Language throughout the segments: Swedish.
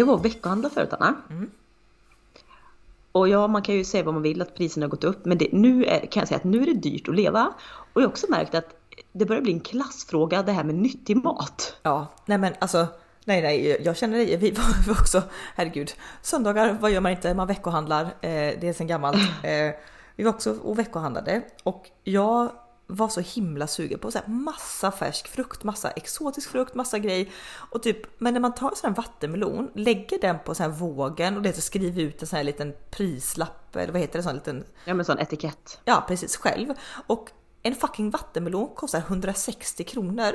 Jag var och veckohandlade förut Anna. Mm. Och ja, man kan ju säga vad man vill att priserna har gått upp, men det, nu är, kan jag säga att nu är det dyrt att leva. Och jag har också märkt att det börjar bli en klassfråga det här med nyttig mat. Ja, nej men alltså Nej, nej, jag känner det. Vi var också, herregud, söndagar, vad gör man inte? Man veckohandlar, eh, det är sen gammalt. Eh, vi var också och veckohandlade och jag var så himla sugen på så här massa färsk frukt, massa exotisk frukt, massa grej. Och typ, men när man tar en sån här vattenmelon, lägger den på så här vågen och det så skriver ut en sån här liten prislapp eller vad heter det? Sån liten... Ja men sån etikett. Ja precis, själv. Och en fucking vattenmelon kostar 160 kronor.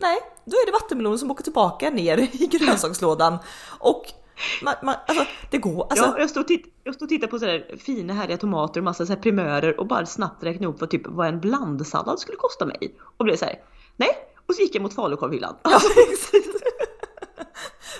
Nej, då är det vattenmelonen som åker tillbaka ner i grönsakslådan. Och man, man, alltså, det går. Alltså... Ja, jag stod titt, jag stod och tittade på sådär fina härliga tomater och massa så primörer och bara snabbt räknade upp vad, typ, vad en blandsallad skulle kosta mig. Och blev så här, nej. Och så gick jag mot falukorvhyllan. Ja,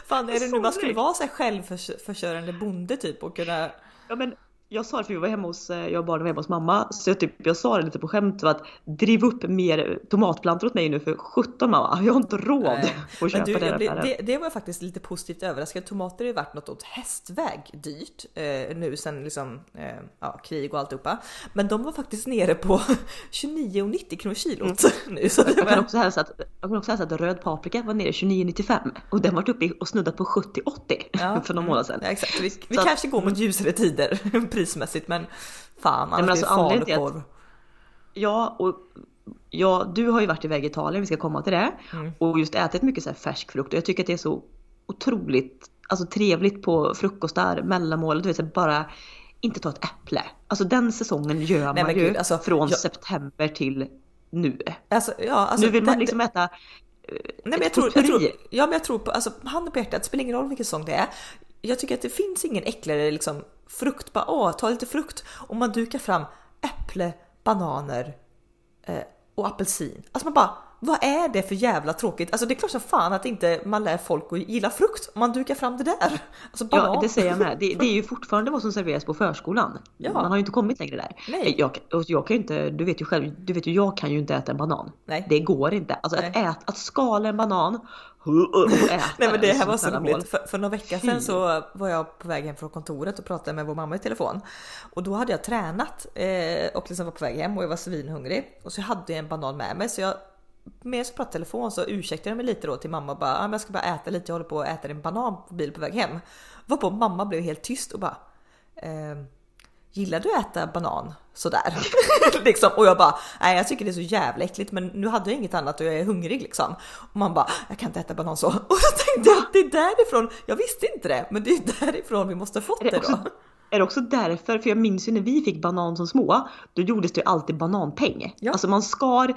Fan är det nu man skulle vara så här självförsörjande bonde typ och kunna Ja men jag sa det för vi var hemma hos, eh, jag och barnen var hemma hos mamma, så jag, typ, jag sa det lite på skämt att driv upp mer tomatplantor åt mig nu för 17 mamma, jag har inte råd Nej. att köpa du, det, blev, det. Det var jag faktiskt lite positivt överraskad. Tomater har ju varit något åt hästväg dyrt eh, nu sen liksom eh, ja, krig och alltihopa. Men de var faktiskt nere på 29,90 kronor kilot mm. nu. Så jag, kan också hälsa att, jag kan också hälsa att röd paprika var nere 29,95 och den var uppe och snuddat på 70,80 ja, för några månader sedan. Ja, exakt. Vi, vi kanske att, går mot ljusare tider prismässigt men fan, annars alltså, blir det falukorv. Ja, och ja, du har ju varit i Italien, vi ska komma till det. Mm. Och just ätit mycket så här färsk frukt och jag tycker att det är så otroligt alltså, trevligt på frukostar, mellanmålet, du vet, bara inte ta ett äpple. Alltså den säsongen gör Nej, man ju Gud, alltså, från jag... september till nu. Alltså, ja, alltså, nu vill man liksom äta eh, Nej, men jag, tror, jag tror, ja, men jag tror på, alltså handen på hjärtat, det spelar ingen roll vilken säsong det är. Jag tycker att det finns ingen äckligare liksom frukt, bara åh, ta lite frukt. Och man dukar fram äpple, bananer eh, och apelsin. Alltså man bara, vad är det för jävla tråkigt? Alltså det är klart som fan att inte man lär folk att gilla frukt om man dukar fram det där. Alltså banan. Ja det säger jag med. Det, det, är ju fortfarande vad som serveras på förskolan. Ja. Man har ju inte kommit längre där. Nej. Jag, jag kan ju inte, du vet ju själv, du vet ju jag kan ju inte äta en banan. Nej. Det går inte. Alltså att, äta, att skala en banan Nej men det här var så roligt. För, för några veckor sedan så var jag på väg hem från kontoret och pratade med vår mamma i telefon. Och då hade jag tränat eh, och liksom var på väg hem och jag var svinhungrig. Och så hade jag en banan med mig så jag med så pratade telefon så ursäktade jag mig lite då till mamma och bara ah, jag ska bara äta lite, jag håller på att äta en banan på bil på väg hem. Varpå mamma blev helt tyst och bara eh, Gillar du att äta banan sådär? liksom. Och jag bara, nej jag tycker det är så jävla äckligt men nu hade jag inget annat och jag är hungrig liksom. Och man bara, jag kan inte äta banan så. Och då tänkte jag, det är därifrån, jag visste inte det, men det är därifrån vi måste ha fått det, det då. Är det också därför, för jag minns ju när vi fick banan som små, då gjordes det ju alltid bananpeng. Ja. Alltså man skar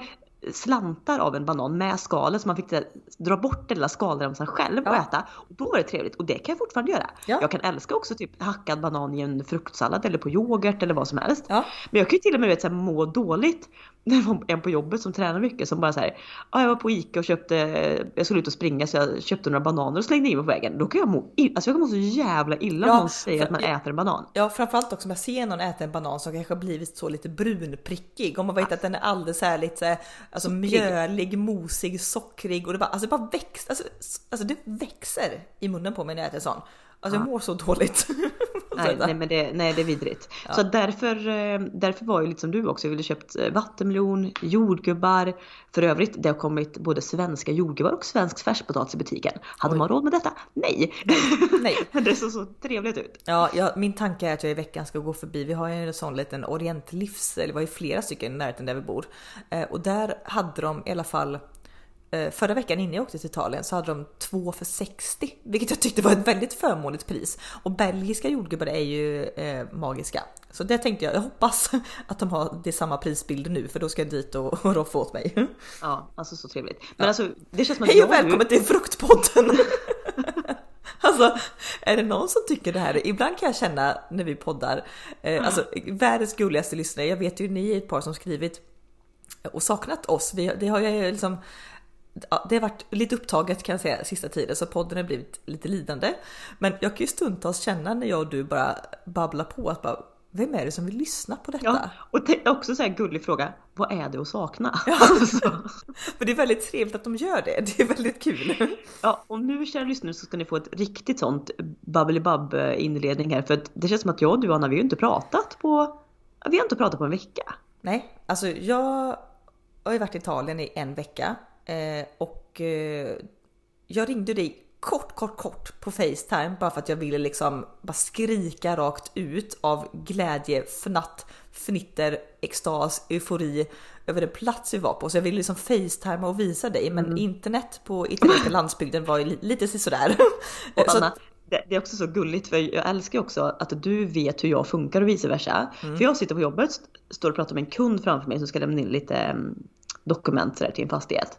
slantar av en banan med skalet så man fick dra bort den lilla skalremsan själv och äta. Och då var det trevligt och det kan jag fortfarande göra. Ja. Jag kan älska också typ hackad banan i en fruktsallad eller på yoghurt eller vad som helst. Ja. Men jag kan ju till och med vet, så här, må dåligt det var en på jobbet som tränar mycket som bara såhär, ja jag var på Ica och köpte, jag skulle ut och springa så jag köpte några bananer och slängde in mig på vägen. Då kan jag må, alltså jag kan må så jävla illa ja, om någon säger att man äter en banan. Ja framförallt också om jag ser någon äta en banan som kanske blivit så lite brunprickig. Om man vet att den är alldeles här lite alltså mjölig, mosig, sockrig och det bara, alltså det bara växer, alltså, alltså det växer i munnen på mig när jag äter en sån. Alltså jag mår så dåligt. nej, nej, men det, nej, det är vidrigt. Ja. Så därför, eh, därför var ju lite som du också, jag ville köpt eh, vattenmelon, jordgubbar. För övrigt, det har kommit både svenska jordgubbar och svensk färskpotatis i butiken. Hade Oj. man råd med detta? Nej! nej. det såg så trevligt ut. Ja, ja, min tanke är att jag i veckan ska gå förbi, vi har ju en sån liten orientlivs, eller det var ju flera stycken i närheten där vi bor. Eh, och där hade de i alla fall förra veckan innan jag åkte till Italien så hade de två för 60, vilket jag tyckte var ett väldigt förmånligt pris. Och belgiska jordgubbar är ju eh, magiska. Så det tänkte jag, jag hoppas att de har det samma prisbild nu för då ska jag dit och, och roffa åt mig. Ja, alltså så trevligt. Men ja. alltså det känns som att Hej och välkommen till Fruktpodden! Alltså, är det någon som tycker det här? Ibland kan jag känna när vi poddar, eh, alltså världens gulligaste lyssnare, jag vet ju ni är ett par som skrivit och saknat oss. Vi, det har jag liksom ja, det har varit lite upptaget kan jag säga sista tiden så podden har blivit lite lidande. Men jag kan ju stundtals känna när jag och du bara babblar på att bara, vem är det som vill lyssna på detta? Ja, och te- också så här gullig fråga, vad är det att sakna? Ja. Alltså. Men det är väldigt trevligt att de gör det, det är väldigt kul. Ja, och nu kära lyssnare så ska ni få ett riktigt sånt babbelibabb inledning här för att det känns som att jag och du Anna, vi har ju inte pratat på, vi har inte pratat på en vecka. Nej, alltså jag har ju varit i Italien i en vecka eh, och eh, jag ringde dig kort, kort, kort på Facetime bara för att jag ville liksom bara skrika rakt ut av glädje, fnatt, fnitter, extas, eufori över den plats vi var på. Så jag ville liksom Facetime och visa dig, men mm. internet på italienska landsbygden var ju lite sådär. Så Anna, det är också så gulligt för jag älskar också att du vet hur jag funkar och vice versa. Mm. För jag sitter på jobbet, står och pratar med en kund framför mig som ska lämna in lite dokument till en fastighet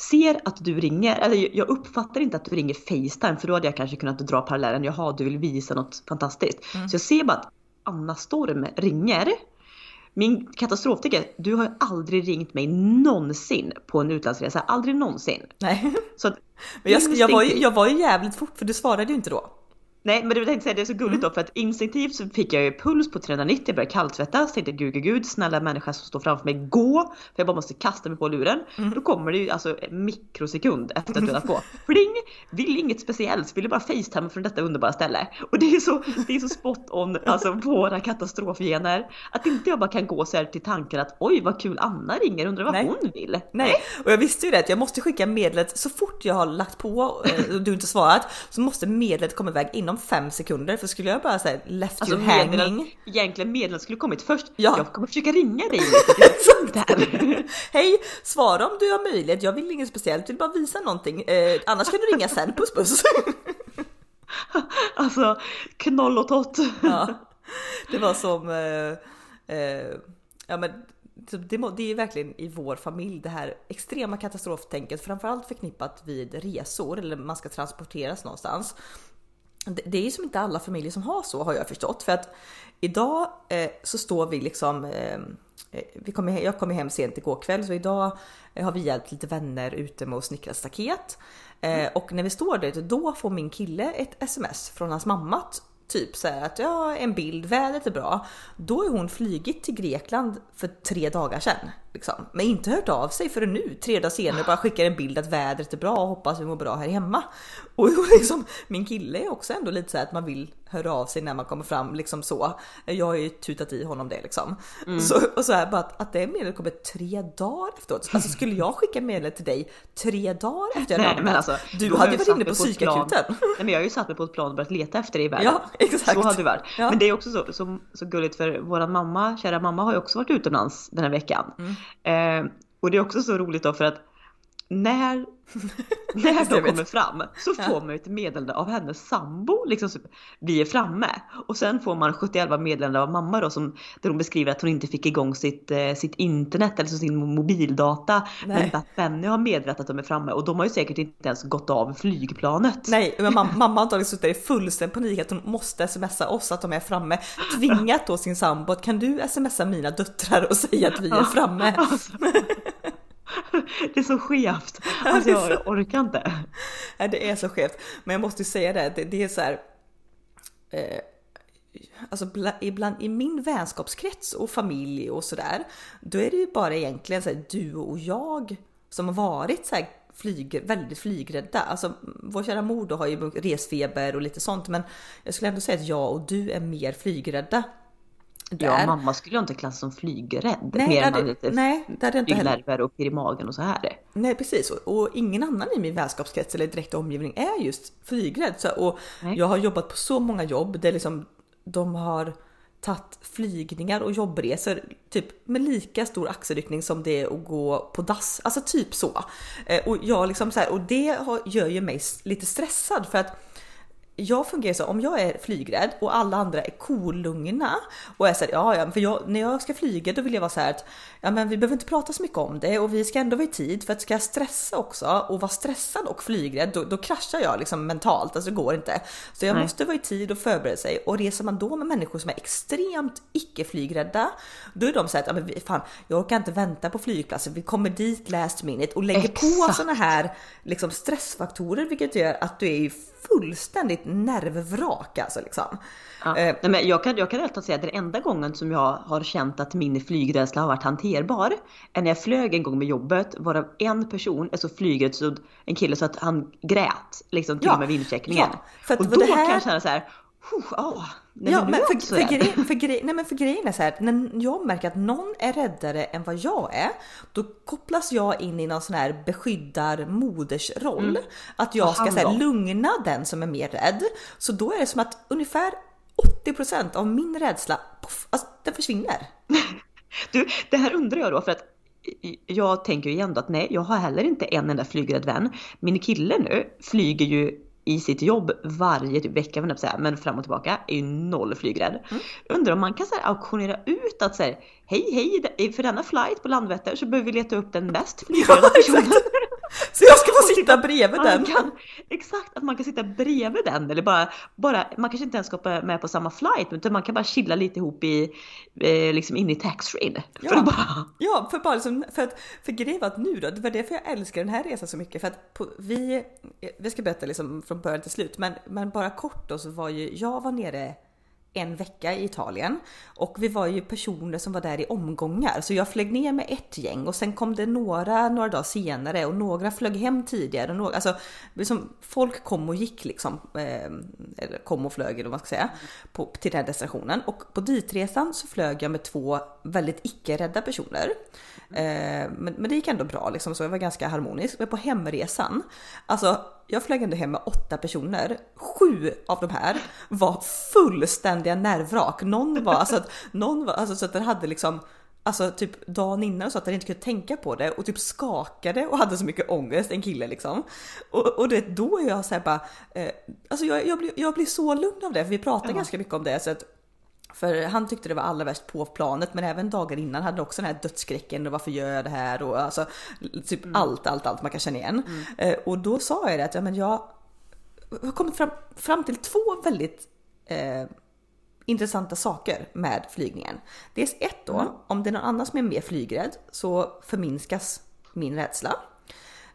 ser att du ringer, eller jag uppfattar inte att du ringer Facetime för då hade jag kanske kunnat dra parallellen, jaha du vill visa något fantastiskt. Mm. Så jag ser bara att Anna Storm ringer. Min katastroftänker, du har ju aldrig ringt mig någonsin på en utlandsresa, aldrig någonsin. Nej. Så Men jag, jag, var ju, jag var ju jävligt fort för du svarade ju inte då. Nej men det tänkte säga, det är så gulligt mm. då för att instinktivt så fick jag ju puls på 390, jag började kallsvettas, tänkte gud gud gud snälla människa som står framför mig gå! För jag bara måste kasta mig på luren. Mm. Då kommer det ju alltså en mikrosekund efter att du har på. Pling! Vill inget speciellt, vill bara facetima från detta underbara ställe. Och det är så, det är så spot on, alltså våra katastrofgener. Att inte jag bara kan gå så här till tanken att oj vad kul Anna ringer, undrar vad Nej. hon vill. Nej, och jag visste ju det att jag måste skicka medlet så fort jag har lagt på eh, och du inte svarat så måste medlet komma iväg inom fem sekunder för skulle jag bara säga left alltså, you hanging. Egentligen meddelandet skulle kommit först. Ja. Jag kommer försöka ringa dig Hej, svara om du har möjlighet. Jag vill inget speciellt, vill bara visa någonting. Eh, annars kan du ringa sen, puss puss. alltså knoll och tott. ja, det var som eh, eh, ja men det, är verkligen i vår familj det här extrema katastroftänket, framförallt förknippat vid resor eller man ska transporteras någonstans det är ju som inte alla familjer som har så har jag förstått. För att idag eh, så står vi liksom, eh, eh vi kommer, jag kom hem sent igår kväll så idag eh, har vi hjälpt lite vänner ute med att snickra staket. Eh, mm. Och när vi står där då får min kille ett sms från hans mamma typ så att ja, en bild, vädret är bra. Då är hon flygit till Grekland för tre dagar sedan. Liksom. Men inte hört av sig förrän nu, tre dagar senare, bara skickar en bild att vädret är bra och hoppas vi mår bra här hemma. Och liksom, min kille är också ändå lite så att man vill höra av sig när man kommer fram liksom så. Jag har ju tutat i honom det liksom. Mm. Så, och så här bara att, att det meddelandet kommer tre dagar efteråt. Alltså skulle jag skicka meddelandet till dig tre dagar efter jag Nej, men alltså, Du hade ju varit inne på psykakuten. Nej men jag har ju satt mig på ett plan och börjat leta efter dig i världen. Ja exakt. Så hade det varit. Ja. Men det är också så, så, så gulligt för våran mamma, kära mamma har ju också varit utomlands den här veckan. Mm. Eh, och det är också så roligt då för att när, när de kommer fram så får man ett meddelande av hennes sambo. Liksom, vi är framme. Och sen får man 71 meddelande av mamma då som, där hon beskriver att hon inte fick igång sitt, eh, sitt internet eller sin mobildata. Nej. Men att Benny har meddelat att de är framme och de har ju säkert inte ens gått av flygplanet. Nej, men mamma, mamma har antagligen suttit i fullständig panik att hon måste smsa oss att de är framme. Tvingat då sin sambo att kan du smsa mina döttrar och säga att vi är framme? Alltså. Det är så skevt. Alltså jag orkar inte. Nej, det är så skevt. Men jag måste säga det, det, det är så här. Eh, alltså ibland i min vänskapskrets och familj och sådär, då är det ju bara egentligen så här, du och jag som har varit så här flyg, väldigt flygrädda. Alltså vår kära mor då har ju resfeber och lite sånt, men jag skulle ändå säga att jag och du är mer flygrädda där. Ja, mamma skulle jag inte klassa som flygrädd. Nej, mer än lite nej, det hade inte heller. och pirr i magen och så här. Nej, precis. Och, och, ingen annan i min vänskapskrets eller direkta omgivning är just flygrädd. Så, och jag har jobbat på så många jobb där liksom de har tagit flygningar och jobbresor typ med lika stor axelryckning som det är att gå på dass. Alltså typ så. Eh, och jag liksom så här, och det gör ju mig lite stressad för att jag fungerar så om jag är flygrädd och alla andra är kolugna och är så här, ja, ja, för jag, när jag ska flyga då vill jag vara så här att ja, men vi behöver inte prata så mycket om det och vi ska ändå vara i tid för att ska jag stressa också och vara stressad och flygrädd då, då kraschar jag liksom mentalt, alltså det går inte. Så jag Nej. måste vara i tid och förbereda sig och reser man då med människor som är extremt icke flygrädda, då är de så här att ja, men fan, jag orkar inte vänta på flygplatsen, vi kommer dit last minute och lägger Exakt. på såna här liksom stressfaktorer, vilket gör att du är fullständigt nervvrak alltså liksom. Ja. Eh, Nej, men jag kan, jag kan rätt säga att den enda gången som jag har känt att min flygrädsla har varit hanterbar är när jag flög en gång med jobbet varav en person är så flygrädd så en kille så att han grät liksom till ja. och med vindcheckningen. Ja, och då här... kan jag känna så här Oh, nej, ja, men, men för, för, grej, för, grej, nej, men för grejen är så här, när jag märker att någon är räddare än vad jag är, då kopplas jag in i någon sån här beskyddar modersroll. Mm. Att jag ska så här, lugna den som är mer rädd. Så då är det som att ungefär 80% av min rädsla, puff, alltså, den försvinner. du, det här undrar jag då för att jag tänker ju igen då att nej, jag har heller inte en enda flygrädd vän. Min kille nu flyger ju i sitt jobb varje typ vecka, men, säga, men fram och tillbaka är ju noll flygrädd. Mm. Undrar om man kan så här, auktionera ut att så här, hej hej, för denna flight på Landvetter så behöver vi leta upp den mest flygrädda ja, personen. Så jag ska få sitta bredvid den? Kan, exakt, att man kan sitta bredvid den eller bara, bara man kanske inte ens ska med på samma flight utan man kan bara chilla lite ihop i, eh, liksom in i taxfree. Ja, bara... ja, för bara liksom, för att, för grejen att nu då, det var därför jag älskar den här resan så mycket för att på, vi, vi ska berätta liksom från början till slut men, men bara kort då så var ju, jag var nere en vecka i Italien och vi var ju personer som var där i omgångar så jag flög ner med ett gäng och sen kom det några några dagar senare och några flög hem tidigare. Och några, alltså, liksom, folk kom och gick liksom, eh, eller kom och flög eller vad man ska säga, på, till den här destinationen och på ditresan så flög jag med två väldigt icke-rädda personer. Eh, men, men det gick ändå bra liksom så jag var ganska harmonisk. Men på hemresan, alltså jag flög ändå hem med åtta personer. Sju av de här var fullständiga nervvrak. Någon var alltså att, någon var, alltså, så att den hade liksom Alltså typ dagen innan så att den inte kunde tänka på det och typ skakade och hade så mycket ångest, en kille liksom. Och, och det, då är jag såhär bara, eh, alltså jag, jag, blir, jag blir så lugn av det för vi pratar ja. ganska mycket om det. Så att för han tyckte det var allra värst på planet men även dagar innan hade också den här dödsskräcken och varför gör jag det här och alltså typ mm. allt, allt, allt man kan känna igen. Mm. Eh, och då sa jag det att ja, men jag har kommit fram, fram till två väldigt eh, intressanta saker med flygningen. Dels ett då, mm. om det är någon annan som är mer flygrädd så förminskas min rädsla.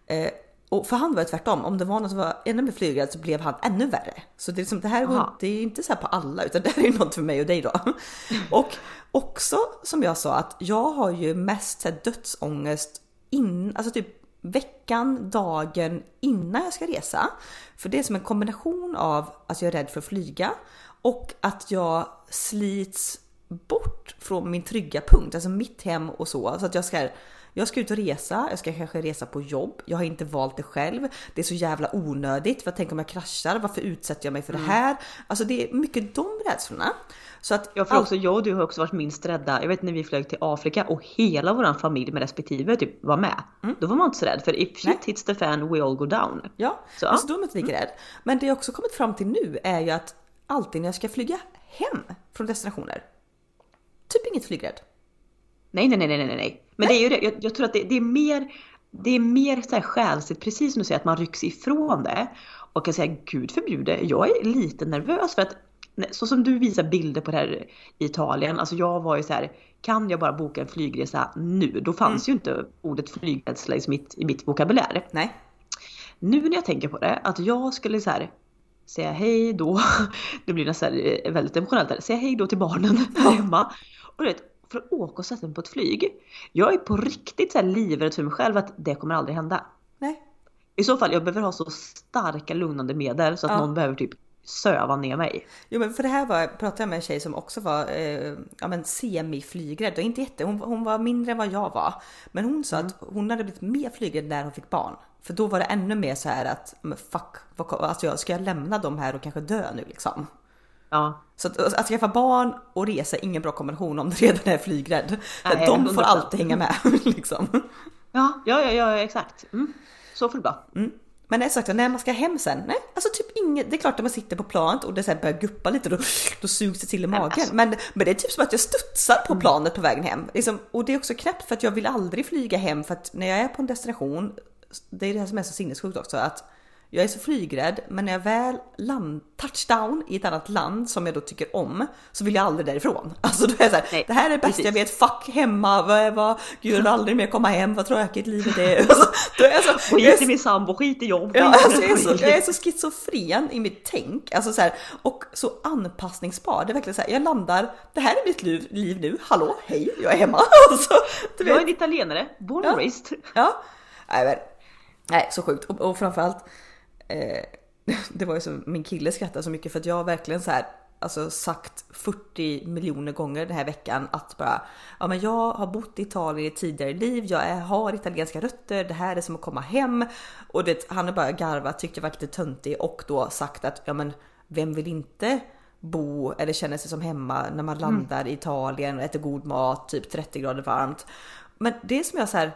Eh, och för han var det tvärtom. Om det var någon som var ännu mer flygrädd så blev han ännu värre. Så det är, liksom, det här går, det är inte så här på alla utan det här är något för mig och dig då. Och också som jag sa att jag har ju mest så här, dödsångest in, alltså typ veckan, dagen innan jag ska resa. För det är som en kombination av att jag är rädd för att flyga och att jag slits bort från min trygga punkt, alltså mitt hem och så. Så att jag ska jag ska ut och resa, jag ska kanske resa på jobb. Jag har inte valt det själv. Det är så jävla onödigt. Vad tänk om jag kraschar? Varför utsätter jag mig för mm. det här? Alltså det är mycket de rädslorna. Så att, ja, för också jag och du har också varit minst rädda. Jag vet när vi flög till Afrika och hela vår familj med respektive typ var med. Mm. Då var man inte så rädd för if shit Nej. hits the fan we all go down. Ja, så, alltså, då är man inte lika mm. rädd. Men det jag också kommit fram till nu är ju att alltid när jag ska flyga hem från destinationer, typ inget flygrädd. Nej, nej, nej, nej, nej. Men nej. det är ju det. Jag, jag tror att det, det, är mer, det är mer så här själsligt, precis som du säger, att man rycks ifrån det. Och kan säga, gud förbjude, jag är lite nervös för att så som du visar bilder på det här i Italien, alltså jag var ju så här, kan jag bara boka en flygresa nu? Då fanns mm. ju inte ordet flygrädsla i mitt, i mitt vokabulär. Nej. Nu när jag tänker på det, att jag skulle så här säga hej då, det blir nästan väldigt emotionellt där, säga hej då till barnen här hemma. Och du vet, för att åka och sätta mig på ett flyg. Jag är på riktigt så här livrädd för mig själv att det kommer aldrig hända. Nej. I så fall, jag behöver ha så starka lugnande medel så att ja. någon behöver typ söva ner mig. Jo men för det här var, pratade jag med en tjej som också var eh, ja, men semiflygrädd och inte jätte, hon, hon var mindre än vad jag var. Men hon sa mm. att hon hade blivit mer flygrädd när hon fick barn. För då var det ännu mer så här att fuck, vad, alltså ska jag lämna dem här och kanske dö nu liksom? Ja. Så att, att skaffa barn och resa är ingen bra kombination om du redan är flygrädd. Nej, De får alltid hänga med liksom. Ja, ja, ja, ja exakt. Mm. Så får det vara. Mm. Men det är sagt, när man ska hem sen, nej, alltså typ inget. Det är klart att man sitter på planet och det så börjar guppa lite då, då sugs det till i magen. Alltså. Men, men det är typ som att jag studsar på mm. planet på vägen hem. Liksom, och det är också knäppt för att jag vill aldrig flyga hem för att när jag är på en destination, det är det här som är så sinnessjukt också, att jag är så flygrädd men när jag väl land, touchdown i ett annat land som jag då tycker om så vill jag aldrig därifrån. Alltså då är jag så här, Nej, det här är det bästa jag vet, fuck hemma, vad, vad, gud jag vill aldrig mer komma hem, vad tråkigt livet är. Alltså, då är jag så, skit i min sambo, skit i jobb. Ja, alltså, jag, är så, jag är så schizofren i mitt tänk alltså så här, och så anpassningsbar. Det är verkligen så här, jag landar, det här är mitt liv, liv nu, hallå, hej, jag är hemma. Alltså, jag är en italienare, born and raised. Ja, nej så sjukt och, och framförallt eh, det var ju så, min kille skrattade så mycket för att jag verkligen så här alltså sagt 40 miljoner gånger den här veckan att bara ja, men jag har bott i Italien i tidigare liv. Jag är, har italienska rötter. Det här är som att komma hem och det, han har bara garvat, tyckte jag var lite töntig och då sagt att ja, men vem vill inte bo eller känna sig som hemma när man mm. landar mm. i Italien och äter god mat, typ 30 grader varmt. Men det som jag så här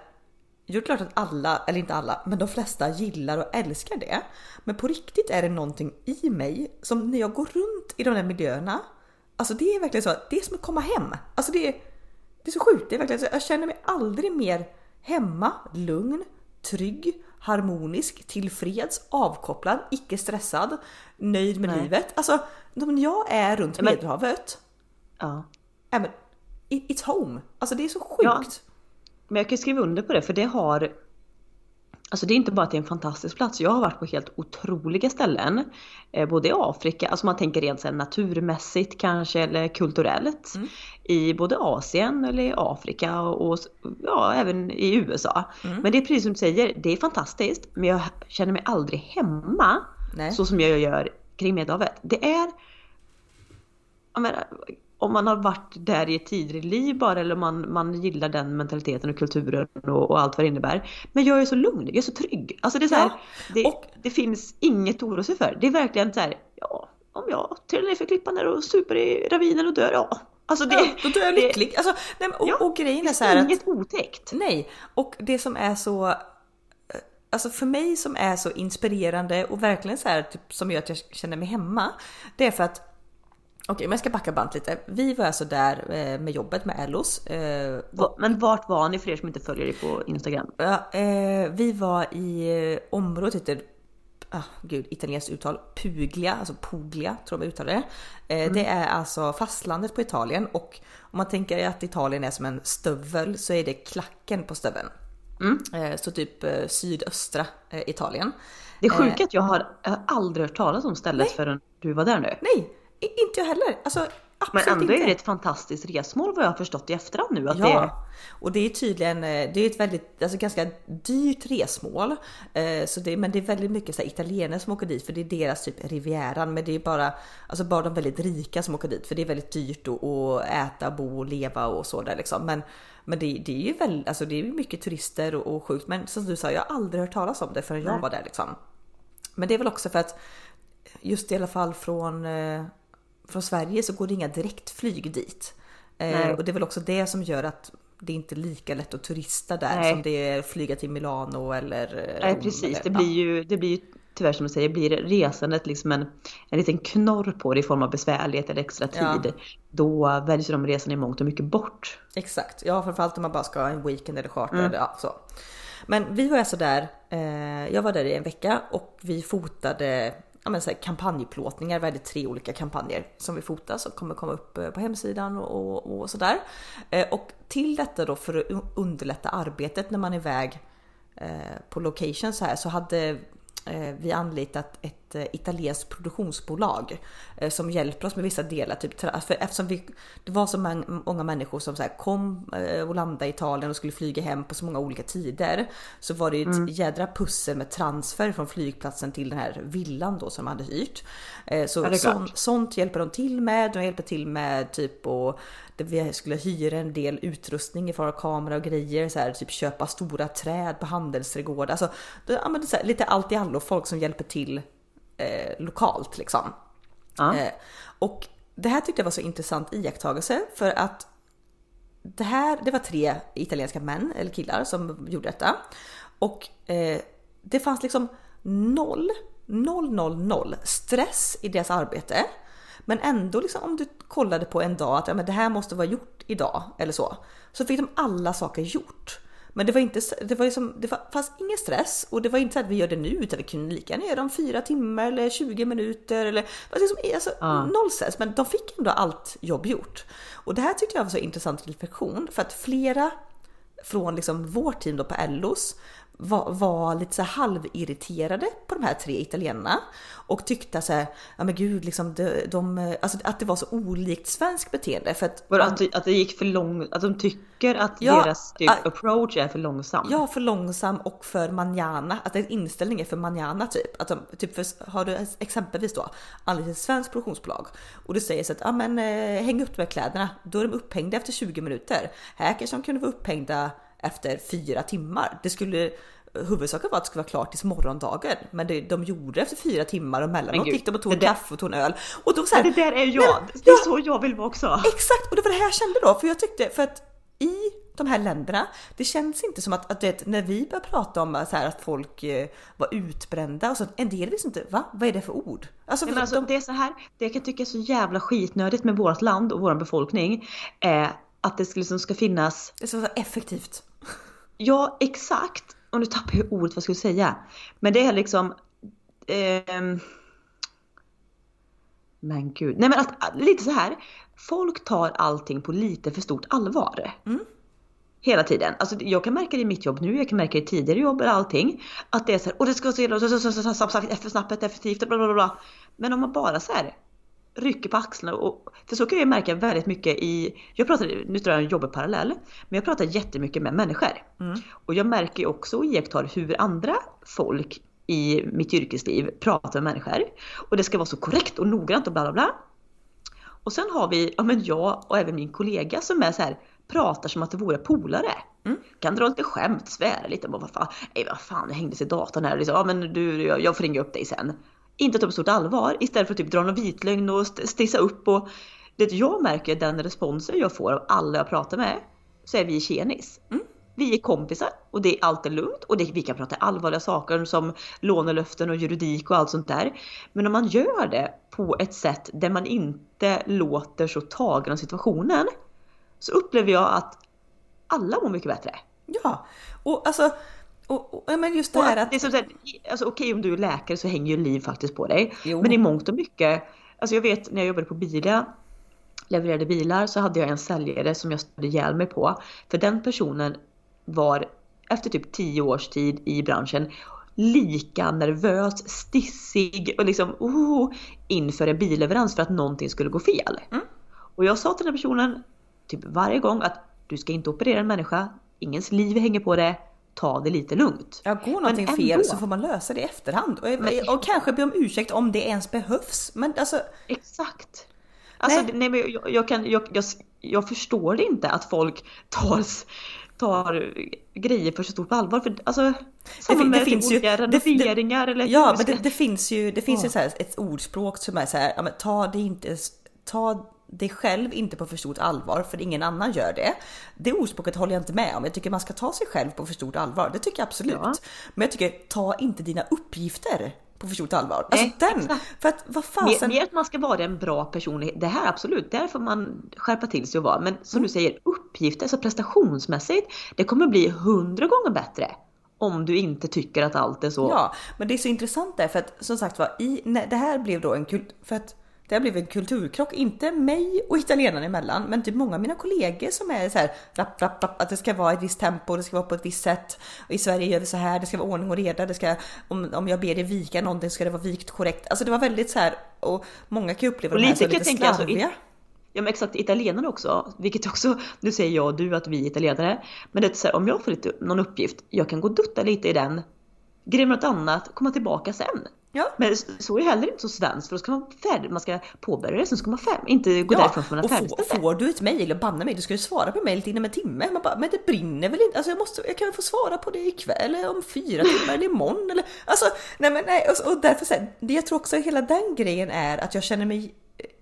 det är klart att alla, eller inte alla, men de flesta gillar och älskar det. Men på riktigt är det någonting i mig som när jag går runt i de där miljöerna, alltså det är verkligen så att det är som att komma hem. Alltså det är, det är så sjukt. Det är verkligen så, jag känner mig aldrig mer hemma, lugn, trygg, harmonisk, tillfreds, avkopplad, icke stressad, nöjd med Nej. livet. Alltså, när jag är runt Medelhavet. Ja. men, it's home. Alltså det är så sjukt. Ja. Men jag kan skriva under på det för det har Alltså det är inte bara att det är en fantastisk plats. Jag har varit på helt otroliga ställen. Eh, både i Afrika, alltså man tänker rent så naturmässigt kanske eller kulturellt. Mm. I både Asien eller i Afrika och, och ja, även i USA. Mm. Men det är precis som du säger, det är fantastiskt. Men jag känner mig aldrig hemma. Nej. Så som jag gör kring Medelhavet. Det är jag menar, om man har varit där i ett tidigare liv bara eller om man, man gillar den mentaliteten och kulturen och, och allt vad det innebär. Men jag är så lugn, jag är så trygg. Alltså det är så här, ja, det, och, det finns inget att oroa sig för. Det är verkligen så här, ja, om jag trillar ner för klippan där och super i ravinen och dör, ja. Alltså det, ja, då dör jag lycklig. Alltså, nej, och, ja, och grejen är så här inget otäckt. Nej, och det som är så eh, Alltså för mig som är så inspirerande och verkligen så här typ, som gör att jag känner mig hemma. Det är för att Okej, men jag ska backa band lite. Vi var alltså där eh, med jobbet med Ellos. Eh, men vart var ni för er som inte följer dig på Instagram? Ja, eh, vi var i området heter ah, gud, italienskt uttal, Puglia, alltså Puglia tror jag man uttalar det. Mm. Det är alltså fastlandet på Italien och om man tänker att Italien är som en stövel så är det klacken på stöveln. Mm. Så typ sydöstra Italien. Det är sjukt att jag har, jag har aldrig hört talas om stället Nej. förrän du var där nu. Nej, inte jag heller. Alltså, men ändå inte. är det ett fantastiskt resmål vad jag har förstått i efterhand nu. Att ja, det... och det är tydligen eh, det är ett väldigt, alltså ganska dyrt resmål. Eh, så det, men det är väldigt mycket så italienare som åker dit för det är deras typ Rivieran. Men det är bara, alltså bara de väldigt rika som åker dit för det är väldigt dyrt att, äta, bo och leva och så där liksom. Men, men det, det är ju väldigt, alltså det är mycket turister och, och sjukt. Men som du sa, jag har aldrig hört talas om det förrän jag var där liksom. Men det är väl också för att just i alla fall från eh, från Sverige så går det inga direktflyg dit. Eh, och det är väl också det som gör att det är inte lika lätt att turista där Nej. som det är att flyga till Milano eller Nej precis, eller, det, blir ju, det blir ju tyvärr som du säger, blir resandet liksom en, en liten knorr på det i form av besvärlighet eller extra tid. Ja. Då väljs de resan i mångt och mycket bort. Exakt, ja framförallt om man bara ska ha en weekend eller charter. Mm. Ja, så. Men vi var alltså där, eh, jag var där i en vecka och vi fotade ja, men så här, kampanjplåtningar. Vi hade tre olika kampanjer som vi fotas som kommer komma upp eh, på hemsidan och, och, och sådär. Eh, och till detta då för att underlätta arbetet när man är iväg eh, på location så här så hade vi anlitat ett eh, italienskt produktionsbolag eh, som hjälper oss med vissa delar. Typ, för eftersom vi, det var så många människor som så kom och landade i Italien och skulle flyga hem på så många olika tider så var det ett mm. jädra pussel med transfer från flygplatsen till den här villan då som de hade hyrt. Så ja, sånt, sånt hjälper de till med. De hjälper till med typ och där vi skulle hyra en del utrustning i form av kamera och grejer, så här, typ köpa stora träd på handelsträdgårdar. Alltså, ja, men här, lite allt i allo, folk som hjälper till eh, lokalt liksom. Ja. Eh, och det här tyckte jag var så intressant iakttagelse för att det här, det var tre italienska män eller killar som gjorde detta och eh, det fanns liksom noll, noll, noll, noll stress i deras arbete. Men ändå liksom om du kollade på en dag att ja, men det här måste vara gjort idag eller så. Så fick de alla saker gjort. Men det var inte, det var liksom, det fanns ingen stress och det var inte så att vi gör det nu utan vi kunde lika gärna göra det om fyra timmar eller 20 minuter eller liksom, alltså, ja. noll stress. Men de fick ändå allt jobb gjort. Och det här tyckte jag var så intressant reflektion för att flera från liksom vårt team då på LOs var, var lite så halvirriterade på de här tre italienarna och tyckte så här, ja men gud, liksom de, de, alltså att det var så olikt svenskt beteende. För att, man, att, det, att det gick för långt, att de tycker att ja, deras typ, a, approach är för långsam? Ja, för långsam och för manjana, att en inställning är för manjana typ. Att de, typ för, har du exempelvis då anlitat ett svenskt produktionsbolag och du säger så att, ja men eh, häng upp de här kläderna, då är de upphängda efter 20 minuter. Här kanske de kunde vara upphängda efter fyra timmar. Det skulle huvudsaken var att det skulle vara klart tills morgondagen, men det, de gjorde det efter fyra timmar och mellanåt gick de och tog en kaffe och tog en öl. Och då så här, det där är jag, men, det är ja, så jag vill vara också. Exakt, och det var det här jag kände då, för jag tyckte för att i de här länderna, det känns inte som att, att det, när vi börjar prata om så här, att folk eh, var utbrända och så, en del visste inte, va? Vad är det för ord? Alltså, Nej, alltså de... det är så här, det jag kan tycka är så jävla skitnödigt med vårt land och vår befolkning, är att det liksom ska finnas... Det ska vara effektivt. Ja, exakt. Och nu tappar jag ordet vad jag skulle säga. Men det är liksom... Eh, men gud. Nej men att, lite så här. Folk tar allting på lite för stort allvar. Mm. Hela tiden. Alltså jag kan märka det i mitt jobb nu, jag kan märka det i tidigare jobb eller allting. Att det är så här, och det ska vara så, så snabbt, effektivt, bla bla bla. Men om man bara så här rycker på axlarna. Och, för så kan jag märka väldigt mycket i, jag pratar, nu tror jag en jobbar parallell, men jag pratar jättemycket med människor. Mm. Och jag märker också och iakttar hur andra folk i mitt yrkesliv pratar med människor. Och det ska vara så korrekt och noggrant och bla bla bla. Och sen har vi, ja men jag och även min kollega som är så här, pratar som att det vore polare. Mm. Kan dra lite skämt, svära lite, bara vad fan, nej vad fan, det hängde sig datorn här, liksom, ja men du, jag, jag får ringa upp dig sen inte ta på stort allvar istället för att typ dra någon vitlögn och stissa upp och det jag märker den responsen jag får av alla jag pratar med så är vi tjenis. Mm. Vi är kompisar och det är alltid lugnt och det, vi kan prata allvarliga saker som lånelöften och juridik och allt sånt där. Men om man gör det på ett sätt där man inte låter så tagen av situationen så upplever jag att alla mår mycket bättre. Ja, och alltså och, och, men just det här att... Det är som sagt, alltså, okej om du är läkare så hänger ju liv faktiskt på dig. Jo. Men i mångt och mycket, alltså jag vet när jag jobbade på Bilia, levererade bilar, så hade jag en säljare som jag störde ihjäl mig på. För den personen var efter typ 10 års tid i branschen lika nervös, stissig och liksom oh, inför en billeverans för att någonting skulle gå fel. Mm. Och jag sa till den personen typ varje gång att du ska inte operera en människa, ingens liv hänger på det, ta det lite lugnt. Ja, går någonting ändå, fel så får man lösa det i efterhand. Och, men, och kanske be om ursäkt om det ens behövs. Men alltså... Exakt. Alltså, nej. nej men jag, jag, kan, jag, jag, jag förstår inte att folk tar, tar grejer för så stort på allvar. För, alltså, det, det finns ju renoveringar det, eller Ja, men det, det, finns ju, det finns ja. ju så här, ett ordspråk som är så här, ja, men ta det inte, ta dig själv inte på för stort allvar för ingen annan gör det. Det ordspråket håller jag inte med om. Jag tycker man ska ta sig själv på för stort allvar. Det tycker jag absolut. Ja. Men jag tycker ta inte dina uppgifter på för stort allvar. Alltså Nej, den! Exakt. För att vad fasen... Mer, att man ska vara en bra person. Det här absolut, där får man skärpa till sig och vara. Men som mm. du säger, uppgifter, alltså prestationsmässigt, det kommer bli hundra gånger bättre om du inte tycker att allt är så. Ja, men det är så intressant där för att som sagt var, i, det här blev då en kul... För att det har blivit en kulturkrock, inte mig och italienarna emellan, men typ många av mina kollegor som är så här rapp, rapp, rapp, att det ska vara ett visst tempo, det ska vara på ett visst sätt. I Sverige gör vi så här, det ska vara ordning och reda, det ska, om, om jag ber dig vika någonting ska det vara vikt korrekt. Alltså det var väldigt så här och många kan uppleva och det här som lite slarviga. Alltså, Ja men exakt, italienarna också, vilket också, nu säger jag och du att vi är italienare, men det är så här, om jag får lite, någon uppgift, jag kan gå och dutta lite i den, greja med något annat, komma tillbaka sen. Ja. Men så är det heller inte så svenskt för då ska man färdig, man ska påbörja det, sen ska man färdig, inte gå ja, därifrån för man har färdigställt får, får du ett mejl och banna mig, du ska du svara på mejlet inom en timme. Man bara, men det brinner väl inte? Alltså jag, måste, jag kan väl få svara på det ikväll eller om fyra timmar eller imorgon eller alltså nej men nej och, och därför så här, det jag tror också hela den grejen är att jag känner mig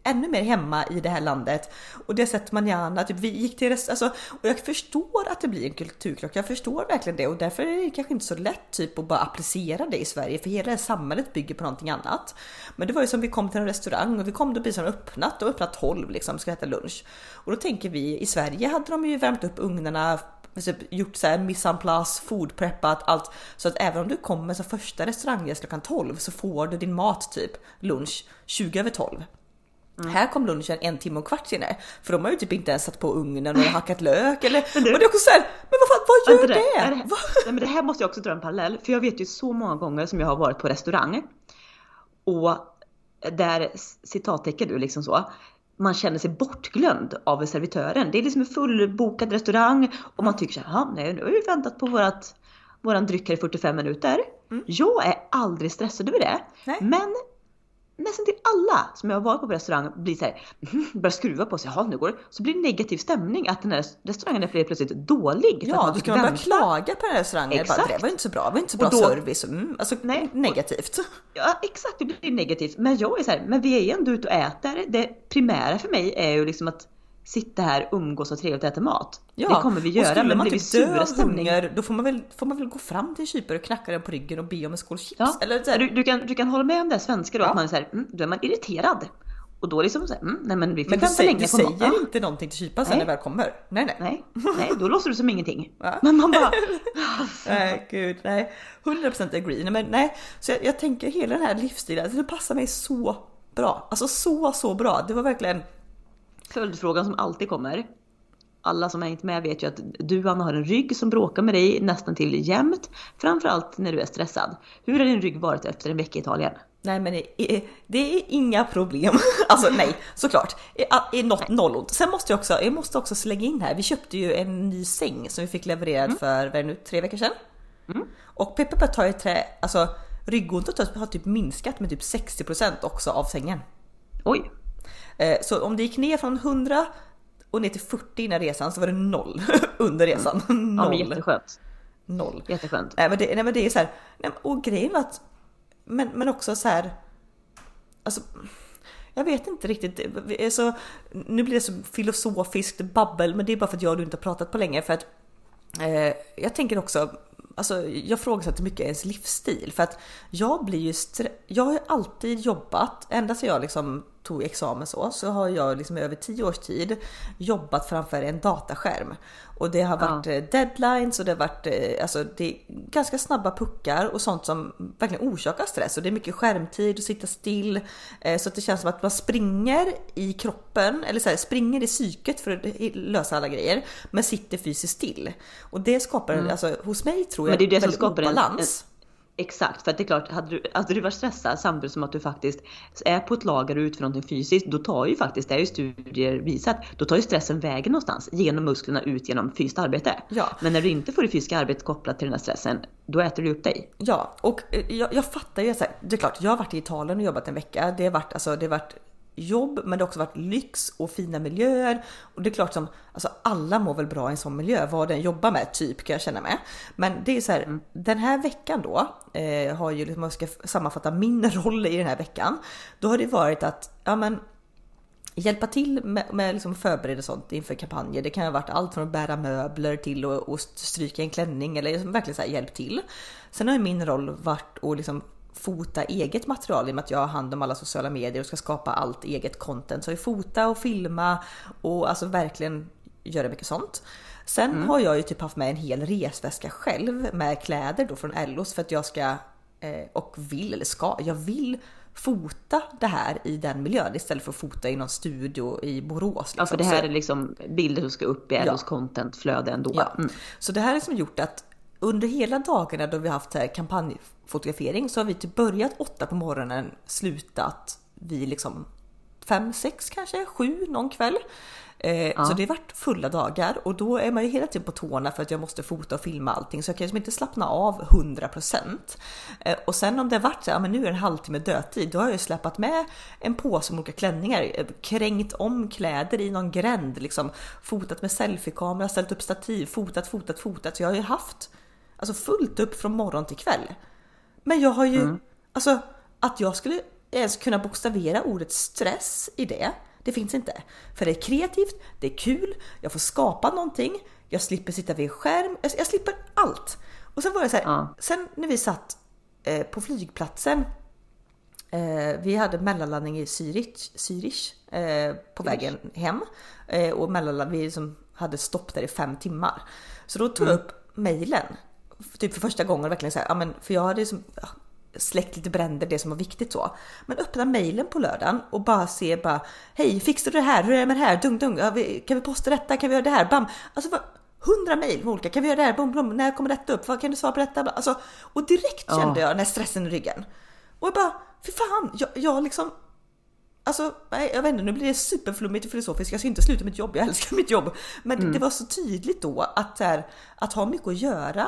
ännu mer hemma i det här landet. Och det sätt man gärna, typ vi gick till rest, alltså, och jag förstår att det blir en kulturkrock. Jag förstår verkligen det och därför är det kanske inte så lätt typ att bara applicera det i Sverige för hela det här samhället bygger på någonting annat. Men det var ju som vi kom till en restaurang och vi kom då precis öppnat och öppnat 12 liksom, ska äta lunch. Och då tänker vi i Sverige hade de ju värmt upp ugnarna typ gjort så här mise en place, foodpreppat allt. Så att även om du kommer som första restauranggäst klockan 12 så får du din mat typ lunch 20 över 12. Mm. Här kom lunchen en timme och en kvart senare. För de har ju typ inte ens satt på ugnen och hackat lök eller... Men det, och det är också såhär, men vad, fan, vad gör det? det? det, nej, men det här måste jag också dra en parallell. För jag vet ju så många gånger som jag har varit på restaurang. Och där citattecken du liksom så. Man känner sig bortglömd av servitören. Det är liksom en fullbokad restaurang och man tycker såhär, nej nu har vi väntat på vårat, våran dryck här i 45 minuter. Mm. Jag är aldrig stressad över det. Nej. Men nästan till alla som jag har varit på, på restaurang blir så här, börjar skruva på sig. Jaha, nu går det. Så blir det negativ stämning att den här restaurangen är plötsligt dålig. Ja, då kan man börja klaga på den här restaurangen. Exakt. Bara, det var inte så bra, det var inte så bra då, service. Mm, alltså nej, negativt. Ja, exakt, det blir negativt. Men jag är så här, men vi är ju ändå ute och äter. Det primära för mig är ju liksom att sitta här, umgås och trevligt och äta mat. Ja, det kommer vi göra. Men man typ dö av hunger, då får man, väl, får man väl gå fram till kypare och knacka den på ryggen och be om en skål chips. Ja, eller du, du, kan, du kan hålla med om det svenska då, ja. att man är så här, mm, då är man irriterad. Och då liksom så här, mm, nej men vi får men du, säger, du säger inte någonting till kyparen sen när väl kommer? Nej, nej. Nej, nej då låter du som ingenting. Ja. Men man bara... nej, gud, nej. 100% agree. Nej, men nej. Så jag, jag tänker hela den här livsstilen, alltså, det passar mig så bra. Alltså så, så bra. Det var verkligen Följdfrågan som alltid kommer. Alla som har hängt med vet ju att du Anna har en rygg som bråkar med dig nästan till jämt. Framförallt när du är stressad. Hur har din rygg varit efter en vecka i Italien? Nej men det är, inga problem. Alltså nej, såklart. Är något nollont. Sen måste jag också, jag måste också slänga in här. Vi köpte ju en ny säng som vi fick levererad mm. för, vad nu, tre veckor sedan. Mm. Och Peppe tar ju trä, alltså ryggontot har typ minskat med typ 60% också av sängen. Oj. Eh, så om det gick ner från 100 och ner till 40 innan resan så var det noll under resan. Mm. Noll. Ja, men jätteskönt. Noll. Jätteskönt. Nej men det, nej, men det är så här, nej, och grejen var att, men, men också så här, alltså jag vet inte riktigt. Alltså, nu blir det så filosofiskt babbel, men det är bara för att jag och du inte har pratat på länge. För att eh, jag tänker också, alltså jag frågar mycket ens livsstil. För att jag blir ju, jag har ju alltid jobbat, ända sedan jag liksom tog examen så, så har jag liksom över tio års tid jobbat framför en dataskärm. Och det har varit ja. Eh, deadlines och det har varit eh, alltså, det är ganska snabba puckar och sånt som verkligen orsakar stress. Och det är mycket skärmtid och sitta still. Eh, så att det känns som att man springer i kroppen, eller så här, springer i psyket för att lösa alla grejer. Men sitter fysiskt still. Och det skapar, mm. alltså hos mig tror jag, men det är det som skapar obalans. En, Exakt, för att det är klart, hade du, hade du varit stressad samtidigt som att du faktiskt är på ett lager och utför någonting fysiskt, då tar ju faktiskt, det är ju studier visat, då tar ju stressen vägen någonstans genom musklerna ut genom fysiskt arbete. Ja. Men när du inte får det fysiska arbetet kopplat till den här stressen, då äter du upp dig. Ja, och eh, jag, jag fattar ju, så här, det är klart, jag har varit i Italien och jobbat en vecka, det har varit, alltså, det har varit jobb, men det har också varit lyx och fina miljöer. Och det är klart som alltså alla mår väl bra i en sån miljö, vad den jobbar med typ kan jag känna med. Men det är så här, mm. den här veckan då eh, har ju, om man ska sammanfatta min roll i den här veckan, då har det varit att ja, men hjälpa till med, med liksom förbereda sånt inför kampanjer. Det kan ha varit allt från att bära möbler till att stryka en klänning eller liksom verkligen så här, hjälp till. Sen har min roll varit att liksom fota eget material i och med att jag har hand om alla sociala medier och ska skapa allt eget content. Så jag fota och filma och alltså verkligen göra mycket sånt. Sen mm. har jag ju typ haft med en hel resväska själv med kläder då från Ellos för att jag ska eh, och vill eller ska, jag vill fota det här i den miljön istället för att fota i någon studio i Borås. Liksom. Ja, för det här är liksom bilder som ska upp i Ellos ja. contentflöde ändå. Ja. Mm. Så det här har liksom gjort att under hela dagarna då vi haft här kampanjfotografering så har vi typ börjat åtta på morgonen, slutat vid liksom fem, sex kanske, sju någon kväll. Eh, ja. Så det har varit fulla dagar och då är man ju hela tiden på tårna för att jag måste fota och filma allting så jag kan liksom inte slappna av 100%. Eh, och sen om det har varit så ja men nu är det en halvtimme dödtid, då har jag ju släpat med en påse med olika klänningar, eh, krängt om kläder i någon gränd, liksom fotat med selfiekamera, ställt upp stativ, fotat, fotat, fotat. Så jag har ju haft Alltså fullt upp från morgon till kväll. Men jag har ju, mm. alltså att jag skulle ens kunna bokstavera ordet stress i det, det finns inte. För det är kreativt, det är kul, jag får skapa någonting, jag slipper sitta vid skärm, jag, jag slipper allt. Och sen var det så här, ja. sen när vi satt eh, på flygplatsen, eh, vi hade mellanlandning i Zürich, Zürich eh, på vägen hem. Eh, och mellanland, vi liksom hade stopp där i fem timmar. Så då tog jag mm. upp mejlen. Typ för första gången verkligen så här, ja men för jag hade liksom, ja, släckt lite bränder, det som var viktigt så. Men öppna mejlen på lördagen och bara se bara Hej, fixar du det här? Hur är det med det här? Dung, dung. Ja, kan vi posta detta? Kan vi göra det här? Bam! Alltså hundra mejl med olika. Kan vi göra det här? Bum, bum. När kommer detta upp? Vad kan du svara på detta? Alltså, och direkt kände jag den här stressen i ryggen. Och jag bara, fy fan, jag, jag liksom Alltså, nej, jag vet inte, nu blir det superflummigt och filosofiskt. Jag ska inte sluta mitt jobb, jag älskar mitt jobb. Men mm. det var så tydligt då att, här, att ha mycket att göra,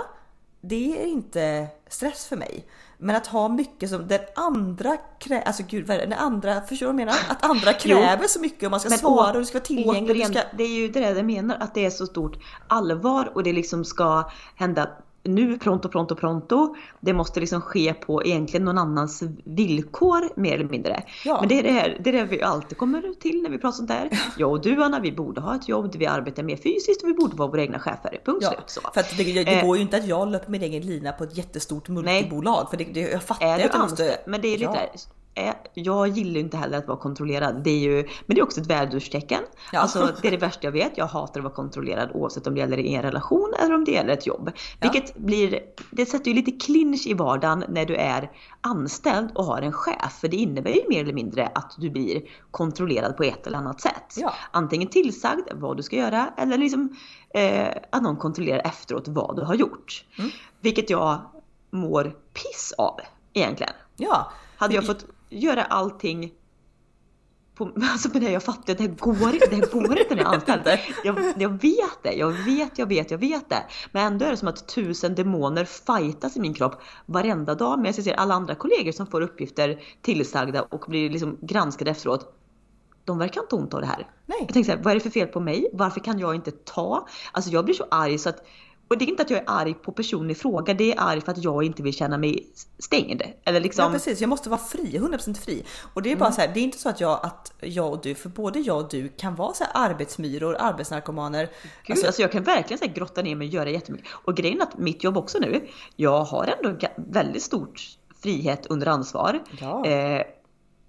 det är inte stress för mig. Men att ha mycket som den andra kräver, alltså gud vad är det, den andra, förstår du vad jag menar? Att andra kräver så mycket och man ska svara och du ska vara tillgänglig. Ska... Det är ju det jag menar, att det är så stort allvar och det liksom ska hända nu pronto, pronto, pronto. Det måste liksom ske på egentligen någon annans villkor mer eller mindre. Ja. Men det är det, här, det är det vi alltid kommer till när vi pratar sånt där. Jag och du Anna, vi borde ha ett jobb där vi arbetar mer fysiskt och vi borde vara våra egna chefer. Punkt ja, slut. Så. För att det, det, går ju inte att jag löper min egen lina på ett jättestort multibolag. Nej. För det, det, jag fattar är att jag måste... Men det är lite ja jag gillar inte heller att vara kontrollerad. Det är ju, men det är också ett värdurstecken. Ja. Alltså, det är det värsta jag vet. Jag hatar att vara kontrollerad oavsett om det gäller en relation eller om det gäller ett jobb. Ja. Vilket blir, det sätter ju lite clinch i vardagen när du är anställd och har en chef. För det innebär ju mer eller mindre att du blir kontrollerad på ett eller annat sätt. Ja. Antingen tillsagd vad du ska göra eller liksom eh, att någon kontrollerar efteråt vad du har gjort. Mm. Vilket jag mår piss av egentligen. Ja. Hade jag fått göra allting på, alltså men det, jag fattar, det går inte, det går inte när jag är anställd. Jag, jag vet det, jag vet, jag vet, jag vet det. Men ändå är det som att tusen demoner fightas i min kropp varenda dag. Men jag ser alla andra kollegor som får uppgifter tillsagda och blir liksom granskade efteråt. De verkar inte ont av det här. Nej. Jag tänker så här, vad är det för fel på mig? Varför kan jag inte ta? Alltså jag blir så arg så att och det är inte att jag är arg på personen i fråga, det är arg för att jag inte vill känna mig stängd. Eller liksom... Ja precis, jag måste vara fri, 100% fri. Och det är bara mm. så här, det är inte så att jag, att jag och du, för både jag och du kan vara så här arbetsmyror, arbetsnarkomaner. Gud, alltså, alltså jag kan verkligen så här grotta ner mig och göra jättemycket. Och grejen är att mitt jobb också nu, jag har ändå väldigt stort frihet under ansvar. Ja. Eh,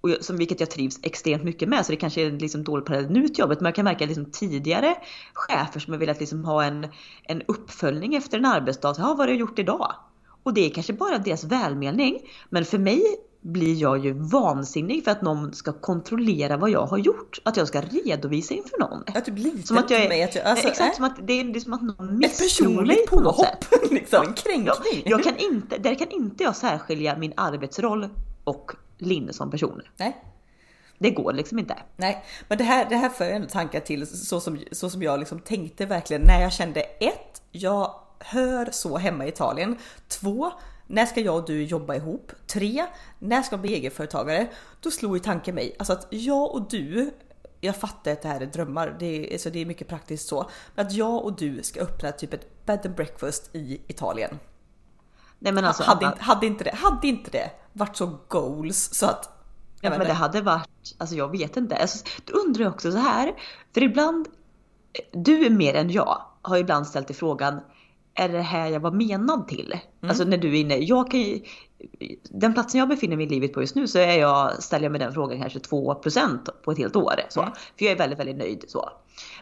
och som, vilket jag trivs extremt mycket med. Så det kanske är liksom dålig parallell nu till jobbet. Men jag kan märka liksom tidigare chefer som har velat liksom ha en, en uppföljning efter en arbetsdag. Så, vad har du gjort idag? Och det är kanske bara deras välmening. Men för mig blir jag ju vansinnig för att någon ska kontrollera vad jag har gjort. Att jag ska redovisa inför någon. Att du blir som att jag är, mig. Att jag, alltså, exakt, äh? som att det är liksom att någon misstror mig på något sätt. liksom, en kränkning. Jag, jag, kan inte, där kan inte jag särskilja min arbetsroll och Linn som person. Nej. Det går liksom inte. Nej, men det här, det här för ändå tankar till så som, så som jag liksom tänkte verkligen när jag kände ett, jag hör så hemma i Italien. Två, när ska jag och du jobba ihop? Tre, när ska jag bli egenföretagare? Då slog ju tanken mig, alltså att jag och du jag fattar att det här är drömmar, det är, alltså det är mycket praktiskt så. Men att jag och du ska öppna typ ett bed and breakfast i Italien. Nej men alltså, hade, inte, hade, inte det, hade inte det varit så goals så att... Ja men det hade varit, alltså jag vet inte. Alltså, då undrar jag också så här, för ibland, du är mer än jag, har ibland ställt i frågan, är det här jag var menad till? Mm. Alltså när du är inne, jag kan ju, den platsen jag befinner mig i livet på just nu så är jag, ställer jag mig den frågan kanske 2% på ett helt år. Så. Mm. För jag är väldigt, väldigt nöjd så.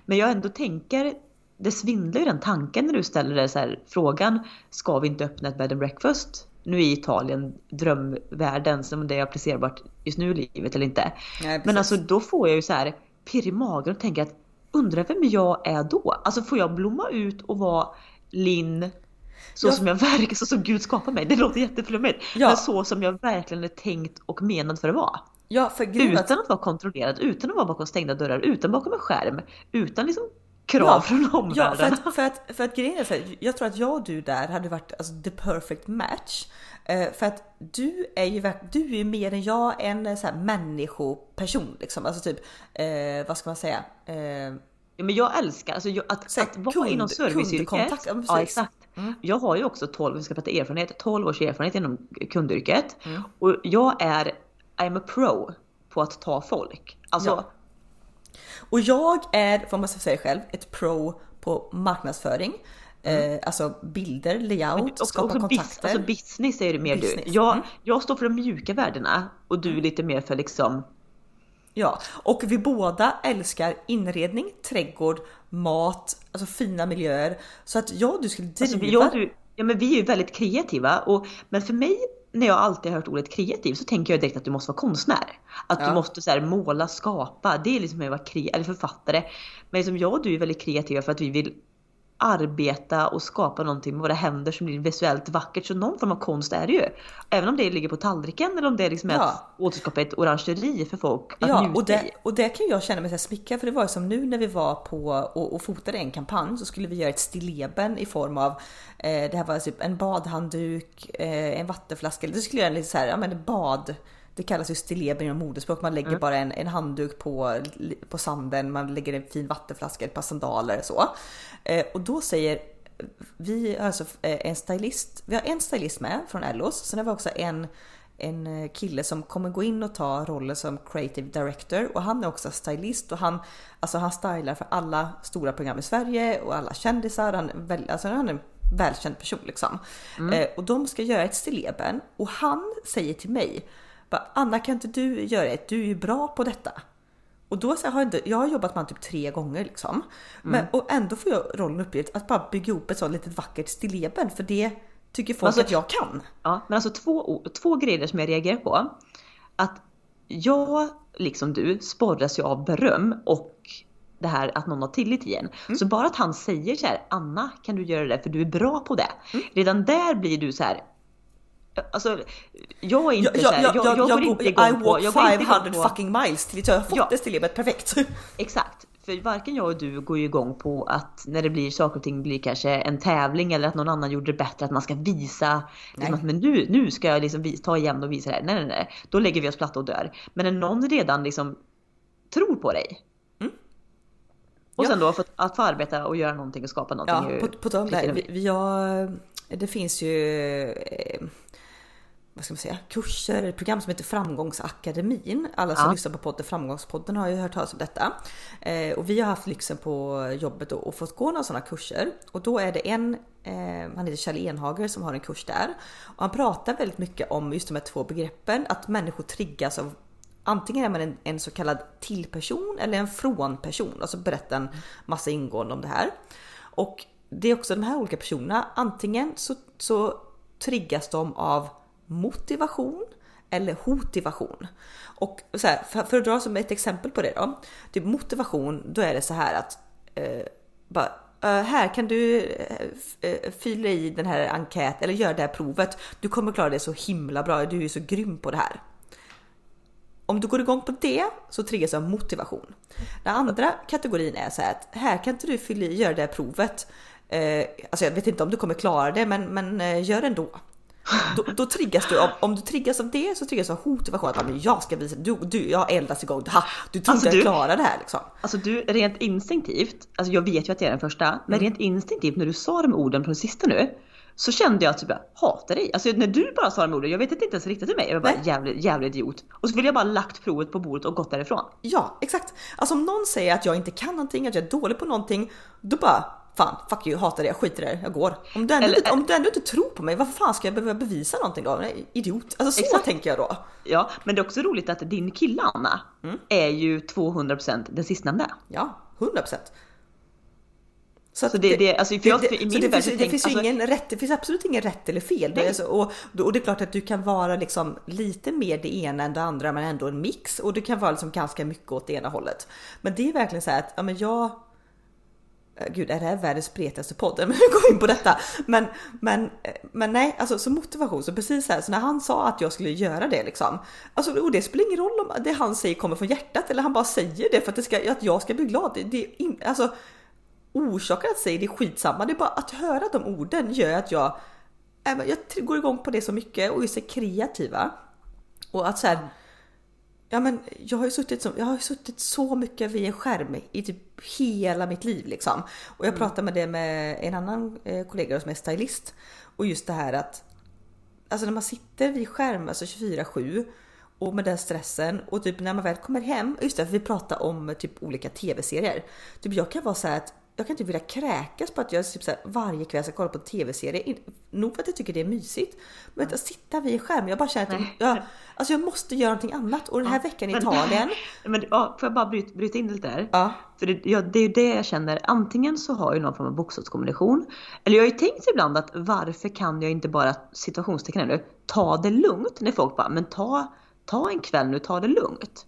Men jag ändå tänker det svindlar ju den tanken när du ställer dig så här, frågan, ska vi inte öppna ett bed and breakfast? Nu är Italien drömvärlden som det är applicerbart just nu i livet eller inte. Nej, Men alltså då får jag ju så här pirr i magen och tänker att undrar vem jag är då? Alltså får jag blomma ut och vara Linn så ja. som jag verkar, så som Gud skapar mig. Det låter jätteflummigt. Ja. Men så som jag verkligen är tänkt och menad för att vara. Ja, för utan att vara kontrollerad, utan att vara bakom stängda dörrar, utan bakom en skärm, utan liksom krav ja, från omvärlden. Ja, för att, för att, för att grejen är så här, jag tror att jag och du där hade varit alltså, the perfect match. Uh, för att du är ju du är ju mer än jag en så här, människoperson liksom. Alltså typ, uh, vad ska man säga? Uh, ja, men jag älskar alltså, jag, att, att vara kund, inom serviceyrket. Ja, ja, exakt. Mm. Jag har ju också 12, vi ska prata erfarenhet, 12 års erfarenhet inom kundyrket. Mm. Och jag är, I'm a pro på att ta folk. Alltså ja. Och jag är, får man säga själv, ett pro på marknadsföring. Mm. Eh, alltså bilder, layout, skapa också kontakter. Bis, alltså business är det mer business. du. Jag, mm. jag står för de mjuka värdena och du är lite mer för liksom Ja, och vi båda älskar inredning, trädgård, mat, alltså fina miljöer. Så att ja, du skulle driva... Alltså, jag, du, ja men vi är ju väldigt kreativa och men för mig när jag alltid har hört ordet kreativ så tänker jag direkt att du måste vara konstnär. Att ja. du måste så här, måla, skapa. Det är liksom att vara kreativ, eller författare. Men liksom jag och du är väldigt kreativa för att vi vill arbeta och skapa någonting med våra händer som blir visuellt vackert. Så någon form av konst är det ju. Även om det ligger på tallriken eller om det liksom är ja. att återskapa ett orangeri för folk att Ja, och det, och det kan jag känna mig smickrad för det var ju som nu när vi var på och, och fotade en kampanj så skulle vi göra ett stilleben i form av eh, det här var typ en badhandduk, eh, en vattenflaska, det skulle göra lite så här, ja men bad det kallas ju stilleben inom modespråk. Man lägger mm. bara en, en handduk på, på sanden, man lägger en fin vattenflaska, ett par sandaler så. Eh, och då säger vi har alltså eh, en stylist, vi har en stylist med från Ellos. Sen har vi också en, en eh, kille som kommer gå in och ta rollen som creative director och han är också stylist och han, alltså han stylar för alla stora program i Sverige och alla kändisar. Han, väl, alltså han är en välkänd person liksom. Mm. Eh, och de ska göra ett stilleben och han säger till mig Anna kan inte du göra det? Du är ju bra på detta. Och då så har jag, inte, jag har jobbat med honom typ tre gånger liksom. Men, mm. Och ändå får jag rollen uppgift att bara bygga upp ett sånt litet vackert stilleben för det tycker folk alltså, att jag kan. Ja, men alltså två, två grejer som jag reagerar på. Att jag, liksom du, sporras ju av beröm och det här att någon har tillit till en. Mm. Så bara att han säger så här, Anna kan du göra det för du är bra på det. Mm. Redan där blir du så här, Alltså, jag är inte jag, jag, jag, jag, jag går inte igång I walk på... 500 på, fucking miles till jag har fått ja, det stillebet perfekt. Exakt. För varken jag och du går ju igång på att när det blir saker och ting blir kanske en tävling eller att någon annan gjorde det bättre att man ska visa. Liksom att, men nu, nu ska jag liksom ta igen och visa det här. Nej, nej, nej. Då lägger vi oss platta och dör. Men när någon redan liksom tror på dig. Mm. Och ja. sen då att, att få arbeta och göra någonting och skapa någonting. Ja, på, på om det. Vi, vi har, det finns ju eh, vad ska man säga, kurser, program som heter Framgångsakademin. Alla som ja. lyssnar på podden Framgångspodden har ju hört talas om detta. Eh, och vi har haft lyxen på jobbet och, fått gå några sådana kurser. Och då är det en, eh, han heter Kjell Enhager som har en kurs där. Och han pratar väldigt mycket om just de här två begreppen, att människor triggas av Antingen är man en, en så kallad till-person eller en från-person. Alltså berätta en massa ingående om det här. Och det är också de här olika personerna. Antingen så, så triggas de av motivation eller hotivation. Och så här, för, för, att dra som ett exempel på det då. Typ motivation, då är det så här att eh, bara, eh, här kan du eh, eh, fylla i den här enkäten eller göra det här provet. Du kommer klara det så himla bra. Du är så grym på det här. Om du går igång på det så triggas av motivation. Den andra kategorin är så här att här kan inte du fylla i, göra det här provet. Alltså jag vet inte om du kommer klara det, men, men eh, gör ändå. Då, då triggas du av, om du triggas av det så triggas du av motivation att jag ska visa, du, du jag eldas igång, ha, du tror alltså inte jag klarar det här liksom. Alltså du rent instinktivt, alltså jag vet ju att jag är den första, mm. men rent instinktivt när du sa de orden på den sista nu så kände jag att typ, jag hatar dig. Alltså när du bara sa de orden, jag vet att det inte ens riktat till mig. Jag var bara jävlig, jävlig idiot. Och så vill jag bara lagt provet på bordet och gått därifrån. Ja, exakt. Alltså om någon säger att jag inte kan någonting, att jag är dålig på någonting, då bara fan, fuck you, hatar det, jag skiter i det, jag går. Om du, ändå, Eller, inte, om du ändå inte tror på mig, varför fan ska jag behöva bevisa någonting då? Idiot. Alltså så exakt. tänker jag då. Ja, men det är också roligt att din kille Anna mm. är ju 200% den sistnämnda. Ja, 100%. Så, så det, det, alltså, för jag, för i min det, finns, det finns alltså, ingen rätt, det finns absolut ingen rätt eller fel. Det alltså, och, och det är klart att du kan vara liksom lite mer det ena än det andra men ändå en mix och du kan vara liksom ganska mycket åt det ena hållet. Men det är verkligen så här att ja, men jag Eh, gud, är det här världens spretigaste podd? Men vi går in på detta. Men, men, eh, men nej, alltså så motivation. Så precis så här, så när han sa att jag skulle göra det liksom. Alltså, och det spelar ingen roll om det han säger kommer från hjärtat eller han bara säger det för att, det ska, att jag ska bli glad. Det, det, in, alltså, orsaken att säga det är skitsamma. Det är bara att höra de orden gör att jag, eh, jag går igång på det så mycket och är så kreativa. Och att så här, Ja men jag har ju suttit, som, jag har suttit så mycket vid en skärm i typ hela mitt liv liksom. Och jag mm. pratade med det med en annan eh, kollega som är stylist. Och just det här att Alltså när man sitter vid skärm alltså 24-7 och med den stressen och typ när man väl kommer hem, just det, för vi pratar om typ olika tv-serier. Typ jag kan vara så att jag kan inte vilja kräkas på att jag typ så här, varje kväll ska kolla på en tv-serie. nog för att jag tycker det är mysigt. Men att sitta vid skärm, jag bara känner att jag, alltså jag måste göra någonting annat. Och den här ja, veckan i Italien. Men, ja, får jag bara bryta, bryta in lite där? Ja. För det, ja, det är ju det jag känner. Antingen så har jag någon form av bokstavskombination. Eller jag har ju tänkt ibland att varför kan jag inte bara, situationstecken nu, ta det lugnt när folk bara, men ta, ta en kväll nu, ta det lugnt.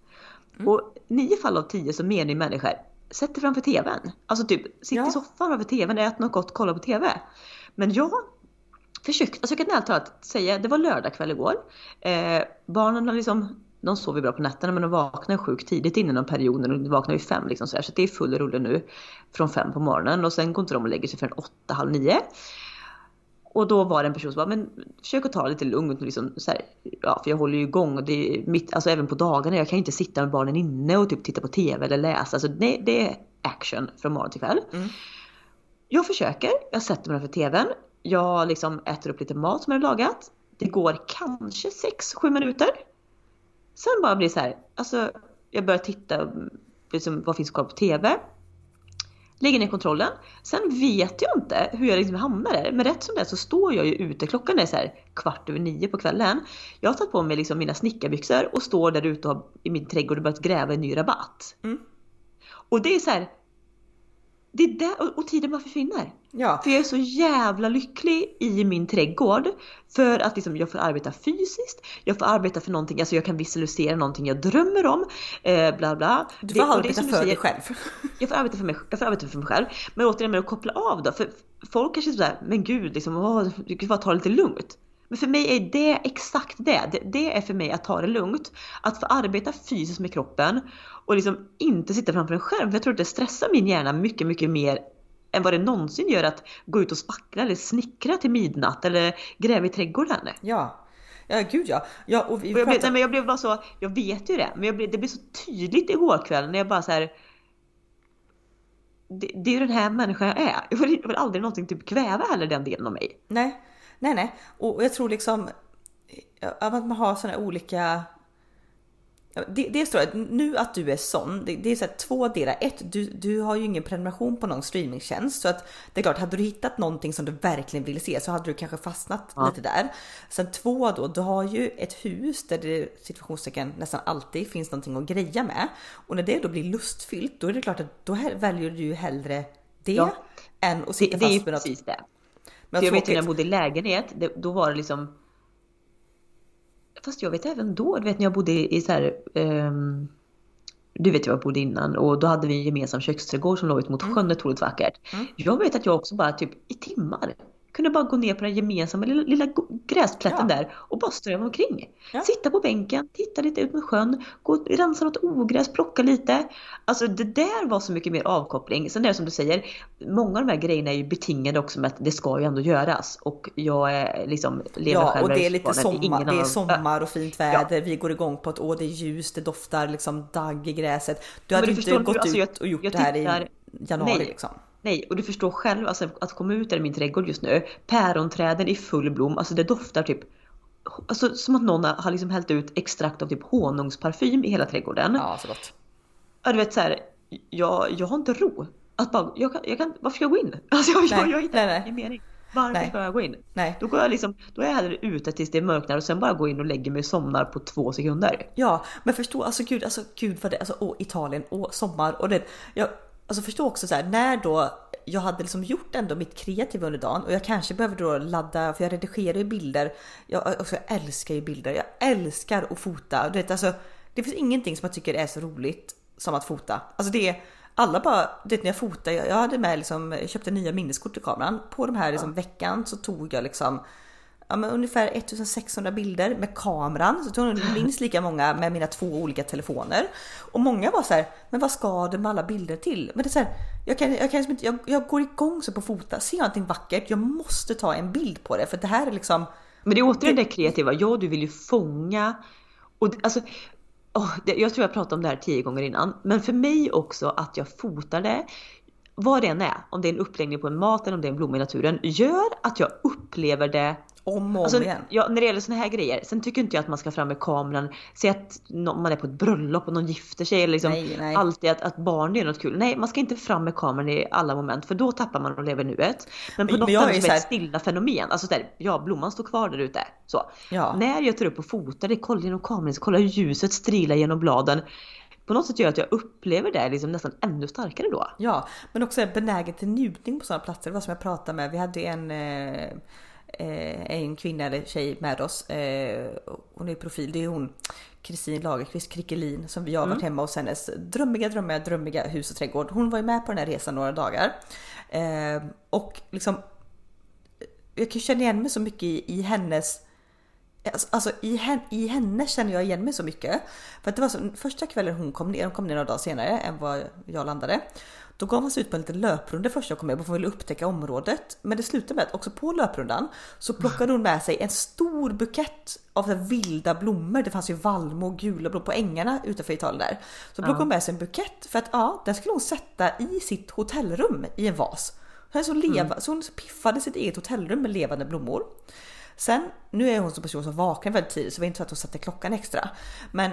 Mm. Och nio fall av tio så menar ju människor, sätt dig framför TVn. Alltså typ, sitt ja. i soffan framför TVn, ät något gott, kolla på TV. Men jag försökte, alltså jag kan ärligt talat säga, det var lördag kväll igår. Eh, barnen har liksom, de sover bra på nätterna men de vaknar sjukt tidigt innan de perioden och de vaknar vid fem liksom så, här, så det är full rulle nu från fem på morgonen och sen går inte de och lägger sig förrän åtta, halv nio. Och då var det en person som bara, men försök att ta det lite lugnt. Liksom, så här, ja, för jag håller ju igång och det är mitt, alltså även på dagarna. Jag kan inte sitta med barnen inne och typ titta på TV eller läsa. Alltså, det, det är action från morgon till kväll. Mm. Jag försöker, jag sätter mig framför TVn. Jag liksom äter upp lite mat som jag har lagat. Det går kanske 6-7 minuter. Sen bara blir det så här, alltså jag börjar titta, liksom, vad finns kvar på TV? Lägger ner kontrollen. Sen vet jag inte hur jag liksom hamnar där. Men rätt som det är så står jag ju ute. Klockan är så här kvart över nio på kvällen. Jag har tagit på mig liksom mina snickarbyxor och står där ute i min trädgård och börjat gräva en ny rabatt. Mm. Och det är så här, det är där, och tiden bara försvinner. Ja. För jag är så jävla lycklig i min trädgård. För att liksom jag får arbeta fysiskt, jag får arbeta för någonting, alltså jag kan visualisera någonting jag drömmer om. Eh, bla bla. Du får det, arbeta för dig själv. Jag får arbeta för mig, jag får arbeta för mig själv. Men återigen med att koppla av då. För folk kanske sådär, men gud, liksom, åh, du kan bara ta det lite lugnt. Men för mig är det exakt det. det. det. är för mig att ta det lugnt. Att få arbeta fysiskt med kroppen och liksom inte sitta framför en skärm. För jag tror att det stressar min hjärna mycket, mycket mer än vad det någonsin gör att gå ut och spackla eller snickra till midnatt eller gräva i trädgården. Ja, Ja gud ja. ja och vi och jag, blev, nej, men jag blev bara så, jag vet ju det, men jag blev, det blev så tydligt igår kväll när jag bara så här, det, det är ju den här människan jag är. Jag vill, jag vill aldrig någonsin typ kväva heller den delen av mig. Nej, nej, nej. Och jag tror liksom att man har sådana olika det, det står att nu att du är sån, det, det är så här två delar. Ett, du, du har ju ingen prenumeration på någon streamingtjänst så att det är klart, hade du hittat någonting som du verkligen ville se så hade du kanske fastnat ja. lite där. Sen två då, du har ju ett hus där det situationstecken nästan alltid finns någonting att greja med och när det då blir lustfyllt, då är det klart att då väljer du ju hellre det ja. än att sitta det, fast med något. Det är precis det. Men jag vet när jag bodde i lägenhet, det, då var det liksom Fast jag vet även då, du vet när jag bodde i så här, um, du vet jag bodde innan och då hade vi en gemensam köksträdgård som låg ut mot mm. sjön, otroligt vackert. Mm. Jag vet att jag också bara typ i timmar kunde bara gå ner på den gemensamma lilla, lilla gräsplätten ja. där och bara ströva omkring. Ja. Sitta på bänken, titta lite ut mot sjön, gå och rensa något ogräs, plocka lite. Alltså det där var så mycket mer avkoppling. Sen är det som du säger, många av de här grejerna är ju betingade också med att det ska ju ändå göras. Och jag är liksom lever Ja och det är lite sommar, det är sommar och fint väder. Ja. Vi går igång på att åh det är ljus, det doftar liksom dagg i gräset. Du hade inte gått alltså, ut och gjort det här i januari nej. liksom. Nej, och du förstår själv alltså, att komma ut där i min trädgård just nu. Päronträden i full blom, alltså det doftar typ Alltså som att någon har liksom hällt ut extrakt av typ honungsparfym i hela trädgården. Ja, så gott. Ja, du vet såhär, jag, jag har inte ro. Att bara, jag kan, jag kan, varför ska jag gå in? Alltså jag, nej, jag, jag hittar ingen mening. Varför nej. ska jag gå in? Nej. Då går jag liksom, då är jag hellre ute tills det mörknar och sen bara gå in och lägger mig och somnar på två sekunder. Ja, men förstå, alltså gud, alltså gud vad det, alltså åh, Italien, åh, sommar och det, jag, Alltså förstå också så här, när då jag hade liksom gjort ändå mitt kreativa under dagen och jag kanske behöver då ladda, för jag redigerar ju bilder. Jag, alltså jag älskar ju bilder, jag älskar att fota. Du vet, alltså, det finns ingenting som jag tycker är så roligt som att fota. Alltså det är alla bara, du vet när jag fotade, jag, jag hade med liksom, jag köpte nya minneskort till kameran. På de här liksom, veckan så tog jag liksom ja, men ungefär 1600 bilder med kameran. Så tog jag minst lika många med mina två olika telefoner. Och många var så här, men vad ska du med alla bilder till? Men det är så här, jag, kan, jag, kan jag, jag går igång så på fota, ser jag någonting vackert, jag måste ta en bild på det för det här är liksom men det är återigen det kreativa, ja du vill ju fånga och alltså Oh, det, jag tror jag pratat om det här tio gånger innan. Men för mig också att jag fotar det vad det än är, om det är en uppläggning på en mat eller om det är en blomma i naturen, gör att jag upplever det Om och alltså, om igen. Ja, när det gäller såna här grejer. Sen tycker inte jag att man ska fram med kameran. Se att man är på ett bröllop och någon gifter sig. Eller liksom nej, nej. alltid att, att barn gör något kul. Nej, man ska inte fram med kameran i alla moment. För då tappar man och lever nuet. Men på men, något sätt som här... ett stilla fenomen. Alltså där, ja blomman står kvar där ute. Så. Ja. När jag tar upp och fotar det, kollar genom kameran, kollar hur ljuset strilar genom bladen på något sätt gör att jag upplever det liksom nästan ännu starkare då. Ja, men också benägen till njutning på sådana platser. Det var som jag pratade med, vi hade en eh, eh, en kvinna eller tjej med oss. Eh, hon är profil, det är hon Kristin Lagerqvist Krickelin som vi har varit mm. hemma hos hennes drömmiga, drömmiga, drömmiga hus och trädgård. Hon var ju med på den här resan några dagar. Eh, och liksom jag kan känna igen mig så mycket i, i hennes Alltså, alltså i, henne, i henne känner jag igen mig så mycket. För att det var så, första kvällen hon kom ner, hon kom ner några dagar senare än vad jag landade. Då gav man sig ut på en liten löprunda första jag kom med för att ville upptäcka området. Men det slutade med att också på löprundan så plockade hon med sig en stor bukett av vilda blommor. Det fanns ju vallmo och gula blommor på ängarna utanför Italien där. Så plockade hon med sig en bukett för att ja, den skulle hon sätta i sitt hotellrum i en vas. Så, leva, mm. så hon piffade sitt eget hotellrum med levande blommor. Sen, nu är hon så person som vaknar väldigt tidigt så det var inte så att hon satte klockan extra. Men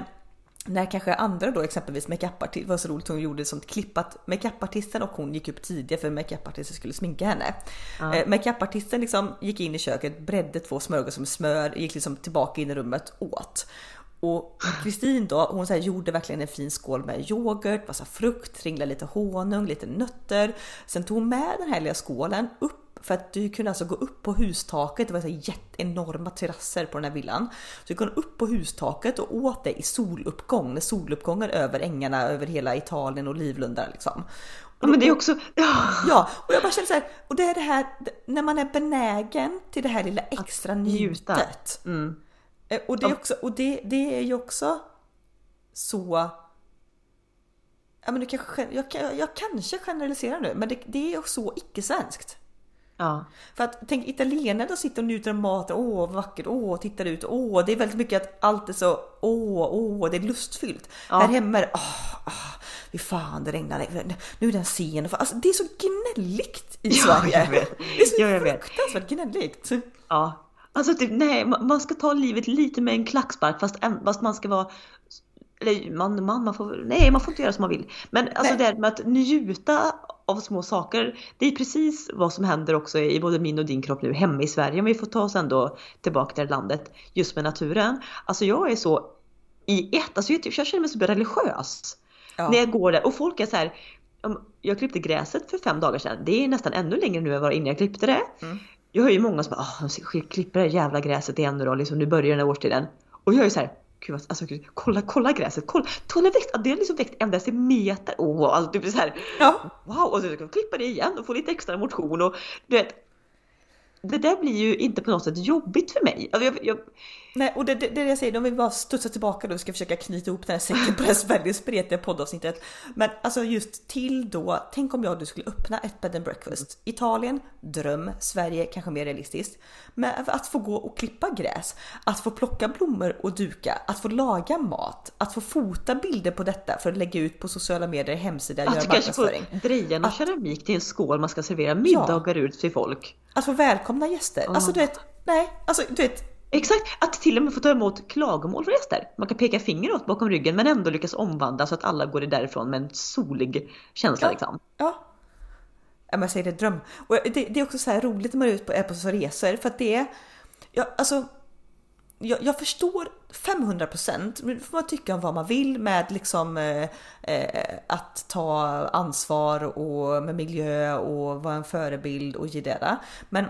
när kanske andra då exempelvis makeupartist, det var så roligt hon gjorde ett sånt klipp att makeupartisten och hon gick upp tidigare för makeupartisten skulle sminka henne. Ja. Eh, makeupartisten liksom gick in i köket, bredde två smörgåsar med smör, gick liksom tillbaka in i rummet, åt. Och Kristin då, hon så gjorde verkligen en fin skål med yoghurt, massa frukt, tringlade lite honung, lite nötter. Sen tog hon med den här lilla skålen upp för att du kunde alltså gå upp på hustaket, det var så enorma terrasser på den här villan. Så du kunde upp på hustaket och åt det i soluppgång, när soluppgången över ängarna över hela Italien och Livlunda liksom. Ja men det är också... Ja. ja, och jag bara känner så här, och det är det här när man är benägen till det här lilla extra njutet. Mm. Eh, och, det är också, och det, det är ju också så Ja, men du kanske, jag, jag, jag kanske generaliserar nu, men det, det är så icke-svenskt. Ja. För att tänk italienarna sitter och njuter av maten, åh vad vackert, åh tittar ut, åh det är väldigt mycket att allt är så, åh, åh det är lustfyllt. Ja. Här hemma är det, åh, åh, fy fan det regnar, nu är den sen. Alltså, det är så gnälligt i Sverige. Jag vet. Det är så ja, jag fruktansvärt gnälligt. Ja. Alltså typ, nej, man ska ta livet lite med en klackspark fast, fast man ska vara eller man, man, man får, nej man får inte göra som man vill. Men alltså nej. det med att njuta av små saker. Det är precis vad som händer också i både min och din kropp nu hemma i Sverige. Om vi får ta oss ändå tillbaka till landet just med naturen. Alltså jag är så i ett, alltså jag, jag känner mig så religiös. Ja. När jag går där och folk är så här. Jag klippte gräset för fem dagar sedan. Det är nästan ännu längre nu än vad innan jag klippte det. Mm. Jag hör ju många som bara, klipper det jävla gräset igen nu då, liksom, nu börjar den här årstiden. Och jag är så här, Gud, alltså, gud, kolla, kolla gräset, kolla! Det har växt, det har liksom växt en decimeter! Åh, oh, alltså, typ så här, ja. Wow! Och så ska jag klippa det igen och få lite extra motion och du vet. Det där blir ju inte på något sätt jobbigt för mig. Alltså, jag, jag, Nej, och det, det, det jag säger, om vi bara studsar tillbaka då och ska försöka knyta ihop den här säcken på det här väldigt spretiga poddavsnittet. Men alltså just till då, tänk om jag och du skulle öppna ett bed and breakfast. Italien, dröm. Sverige, kanske mer realistiskt. Men att få gå och klippa gräs, att få plocka blommor och duka, att få laga mat, att få fota bilder på detta för att lägga ut på sociala medier, hemsida, att göra marknadsföring. Att kanske få dreja någon keramik till en skål man ska servera middagar ja. ut till folk. Att få välkomna gäster. Oh. Alltså du vet, nej, alltså du vet Exakt, att till och med få ta emot klagomål från gäster. Man kan peka finger åt bakom ryggen men ändå lyckas omvandla så att alla går därifrån med en solig känsla ja. liksom. Ja. Ja men säger det, dröm. Och det, det är också så här roligt när man är ute på, är på så resor för att det är, ja, alltså jag, jag, förstår 500 procent, får man tycka om vad man vill med liksom eh, eh, att ta ansvar och med miljö och vara en förebild och ge det. Men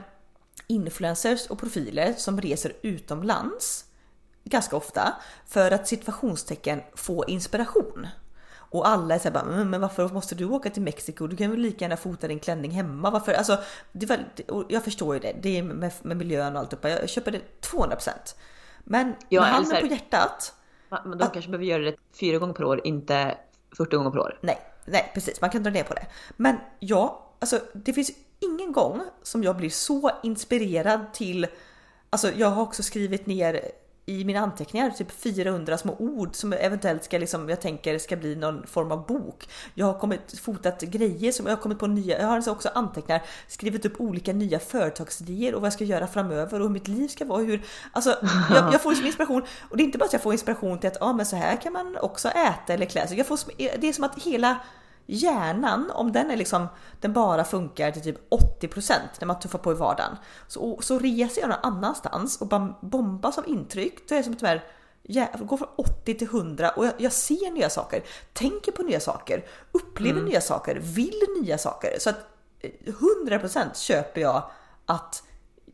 influencers och profiler som reser utomlands ganska ofta för att situationstecken få inspiration. Och alla är såhär men varför måste du åka till Mexiko? Du kan väl lika gärna fota din klänning hemma? Varför? Alltså, det är jag förstår ju det, det är med, med miljön och allt upp. Jag köper det 200%. Men ja, med handen på hjärtat. Men de att, kanske behöver göra det fyra gånger per år, inte 40 gånger per år. Nej, nej precis, man kan dra ner på det. Men ja, alltså det finns ingen gång som jag blir så inspirerad till, alltså jag har också skrivit ner i mina anteckningar typ 400 små ord som eventuellt ska liksom, jag tänker ska bli någon form av bok. Jag har kommit fotat grejer som jag har kommit på nya. Jag har också anteckningar, skrivit upp olika nya företagsidéer och vad jag ska göra framöver och hur mitt liv ska vara. Hur, alltså, jag, jag får liksom inspiration och det är inte bara att jag får inspiration till att ah, men så här kan man också äta eller klä sig. Jag får, det är som att hela hjärnan, om den är liksom, den bara funkar till typ 80% när man tuffar på i vardagen. Så, så reser jag någon annanstans och bara bombas av intryck. Då är det som att här, jag går från 80 till 100 och jag, jag, ser nya saker, tänker på nya saker, upplever mm. nya saker, vill nya saker. Så att 100% eh, köper jag att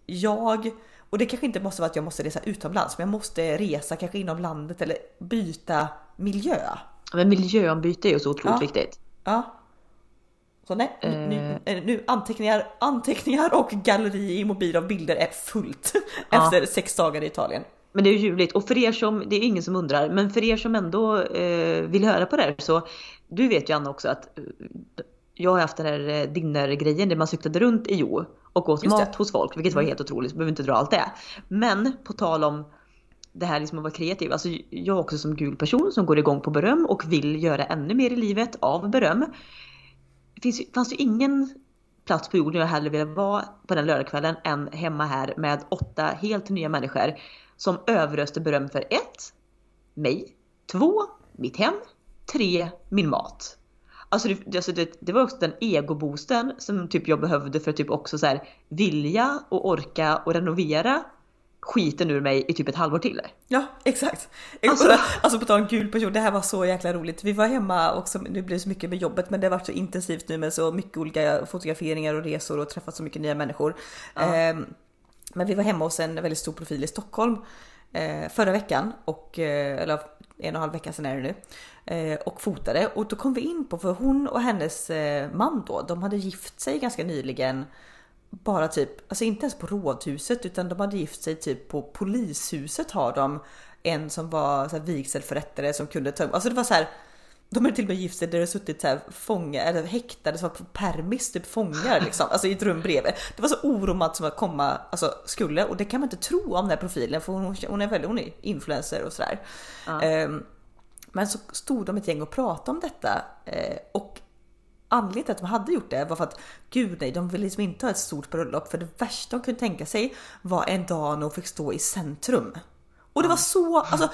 jag och det kanske inte måste vara att jag måste resa utomlands, men jag måste resa kanske inom landet eller byta miljö. Men miljöombyte är ju så otroligt ja. viktigt. Ja. Så nej, uh... nu, eh. nu, anteckningar, anteckningar och galleri i mobil av bilder är fullt ja. efter sex dagar i Italien. Men det är ju ljuvligt och för er som, det är ingen som undrar, men för er som ändå eh, vill höra på det här så du vet ju Anna också att eh, jag har haft den här eh, dinnergrejen där man cyklade runt i Jo och åt mat hos folk, vilket var mm. helt otroligt, behöver inte dra allt det. Men på tal om det här liksom att vara kreativ. Alltså jag också som gul person som går igång på beröm och vill göra ännu mer i livet av beröm. Det finns, fanns ju ingen plats på jorden jag hellre ville vara på den lördagskvällen än hemma här med åtta helt nya människor som överöste beröm för ett, mig, två, mitt hem, tre, min mat. Alltså det, alltså det, det var också den egoboosten som typ jag behövde för att typ också så här vilja och orka och renovera skiten ur mig i typ ett halvår till. Ja exakt. Alltså, alltså på tal om gul person, det här var så jäkla roligt. Vi var hemma också, nu blir det så mycket med jobbet men det har varit så intensivt nu med så mycket olika fotograferingar och resor och träffat så mycket nya människor. Ja. Eh, men vi var hemma hos en väldigt stor profil i Stockholm eh, förra veckan och eh, eller en och en halv vecka sedan är det nu eh, och fotade och då kom vi in på för hon och hennes eh, man då, de hade gift sig ganska nyligen bara typ, alltså inte ens på rådhuset utan de hade gift sig typ på polishuset har de en som var så här vigselförrättare som kunde ta alltså det var så här de hade till och med gift sig där det suttit så här fångar, eller häktade som var på permis, typ fångar liksom, alltså i ett rum bredvid. Det var så oromat som att komma, alltså skulle, och det kan man inte tro om den här profilen för hon, hon är väldigt, hon är influencer och sådär. Ja. Um, men så stod de ett gäng och pratade om detta uh, och anledningen till att de hade gjort det var för att gud nej, de ville liksom inte ha ett stort bröllop för det värsta de kunde tänka sig var en dag när hon fick stå i centrum. Och det var så, alltså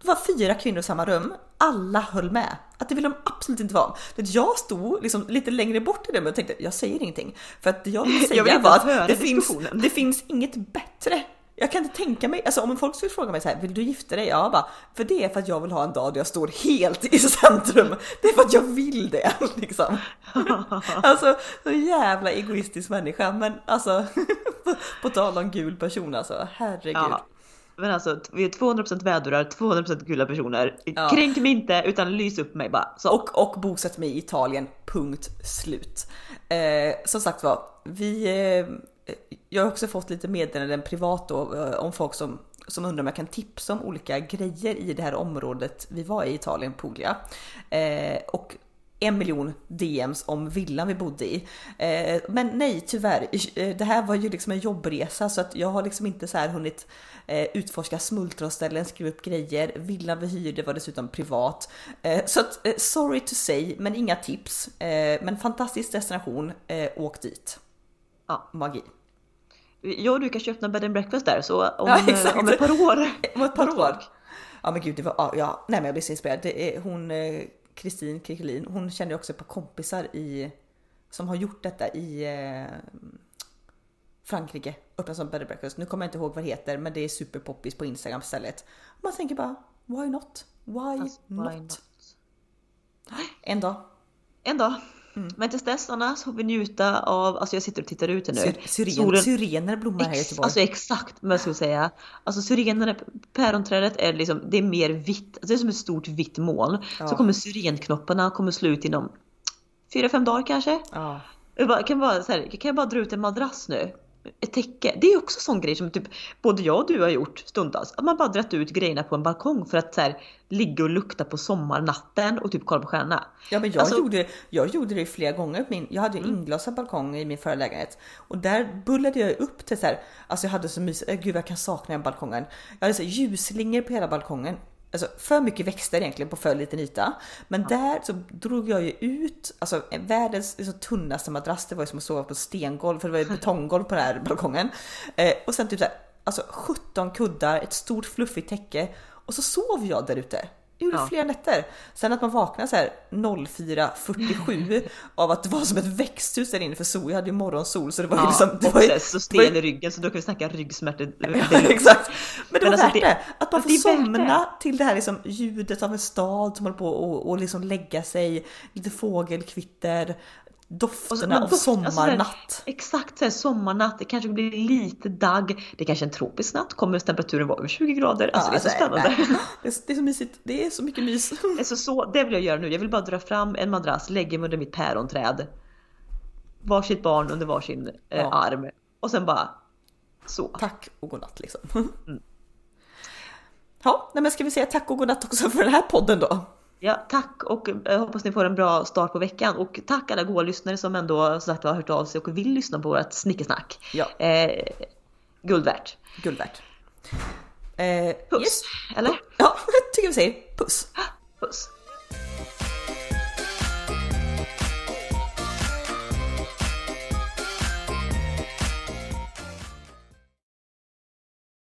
det var fyra kvinnor i samma rum, alla höll med. Att det ville de absolut inte vara. Jag stod liksom lite längre bort i rummet och tänkte jag säger ingenting. För att jag vill säga jag var att det finns, det finns inget bättre jag kan inte tänka mig, alltså om folk skulle fråga mig så här, vill du gifta dig? Ja, bara, för det är för att jag vill ha en dag där jag står helt i centrum. Det är för att jag vill det liksom. Alltså, så jävla egoistisk människa, men alltså på tal om gul person alltså, herregud. Ja. Men alltså vi är 200% vädurar, 200% gula personer. Ja. Kränk mig inte utan lys upp mig bara. Så. Och, och bosätt mig i Italien, punkt slut. Eh, som sagt var, vi eh, jag har också fått lite meddelanden privat då eh, om folk som, som undrar om jag kan tipsa om olika grejer i det här området vi var i Italien, Puglia. Eh, och en miljon DMs om villan vi bodde i. Eh, men nej, tyvärr. Eh, det här var ju liksom en jobbresa så att jag har liksom inte så här hunnit eh, utforska smultronställen, skriva upp grejer. Villan vi hyrde var dessutom privat. Eh, så att, eh, sorry to say, men inga tips. men fantastisk destination, åk dit. Ja, magi jag och du kanske öppnar bed and breakfast där så om, ja, eh, om ett par år. om ett par år. Ja men gud, det var, ja, nej men jag blir så inspirerad. Det är hon, eh, Kristin Krikelin, hon känner också ett par kompisar i, som har gjort detta i eh, Frankrike, öppna som bed and breakfast. Nu kommer jag inte ihåg vad det heter, men det är superpoppis på Instagram istället. Man tänker bara, why not? Why, Fast, not? why not? En dag. En dag. Mm. Men tills dess Anna så får vi njuta av, alltså jag sitter och tittar ut här nu. Syren, Solen, syrener blommar här i Göteborg. Alltså exakt vad jag skulle säga. Alltså syrenerna, päronträdet är liksom, det är mer vitt, alltså det är som ett stort vitt moln. Ja. Så kommer syrenknopparna kommer slå ut inom fyra fem dagar kanske. Ja. Jag bara, kan, bara, så här, kan jag bara dra ut en madrass nu? Ett täcke. Det är också sån grej som typ både jag och du har gjort stundtals. Att man bara dragit ut grejerna på en balkong för att så här, ligga och lukta på sommarnatten och typ kolla på stjärnorna. Ja men jag, alltså, gjorde, jag gjorde det flera gånger. Min, jag hade mm. inglasad balkong i min förra lägenhet och där bullade jag upp till så här, alltså jag hade så mysigt, gud jag kan sakna den balkongen. Jag hade så här, ljusslingor på hela balkongen alltså för mycket växter egentligen på för liten yta. Men ja. där så drog jag ju ut alltså världens liksom, tunnaste madrass. Det var ju som att sova på stengolv för det var ju betonggolv på den här balkongen. Eh, och sen typ så här, alltså 17 kuddar, ett stort fluffigt täcke och så sov jag där ute. Gjorde ja. flera nätter. Sen att man vaknade så här 04.47 av att det var som ett växthus där inne för sol. Jag hade ju morgonsol så det var ja, ju liksom. Det var ju, så stel i ryggen så då kan vi snacka ryggsmärtor. ja, exakt. Men det var alltså värt det. Att man får somna till det här liksom ljudet av en stad som håller på och, och liksom lägga sig. Lite fågelkvitter dofterna av sommarnatt. Alltså, exakt såhär sommarnatt, det kanske blir lite dagg, det är kanske är en tropisk natt, kommer temperaturen vara över 20 grader? Alltså ja, det är så spännande. Det är, det är, så mysigt, det är så mycket mys. Alltså, så, det vill jag göra nu, jag vill bara dra fram en madrass, lägga mig under mitt päronträd, varsitt barn under varsin eh, ja. arm och sen bara så. Tack och godnatt liksom. Mm. Ja, nej men ska vi säga tack och godnatt också för den här podden då? Ja, tack och eh, hoppas ni får en bra start på veckan och tack alla goa lyssnare som ändå så sagt har hört av sig och vill lyssna på vårt snickesnack. Ja. Eh, guld värt. Guld värt. Eh, Puss, yes. eller? Ja, tycker vi säger puss. Puss.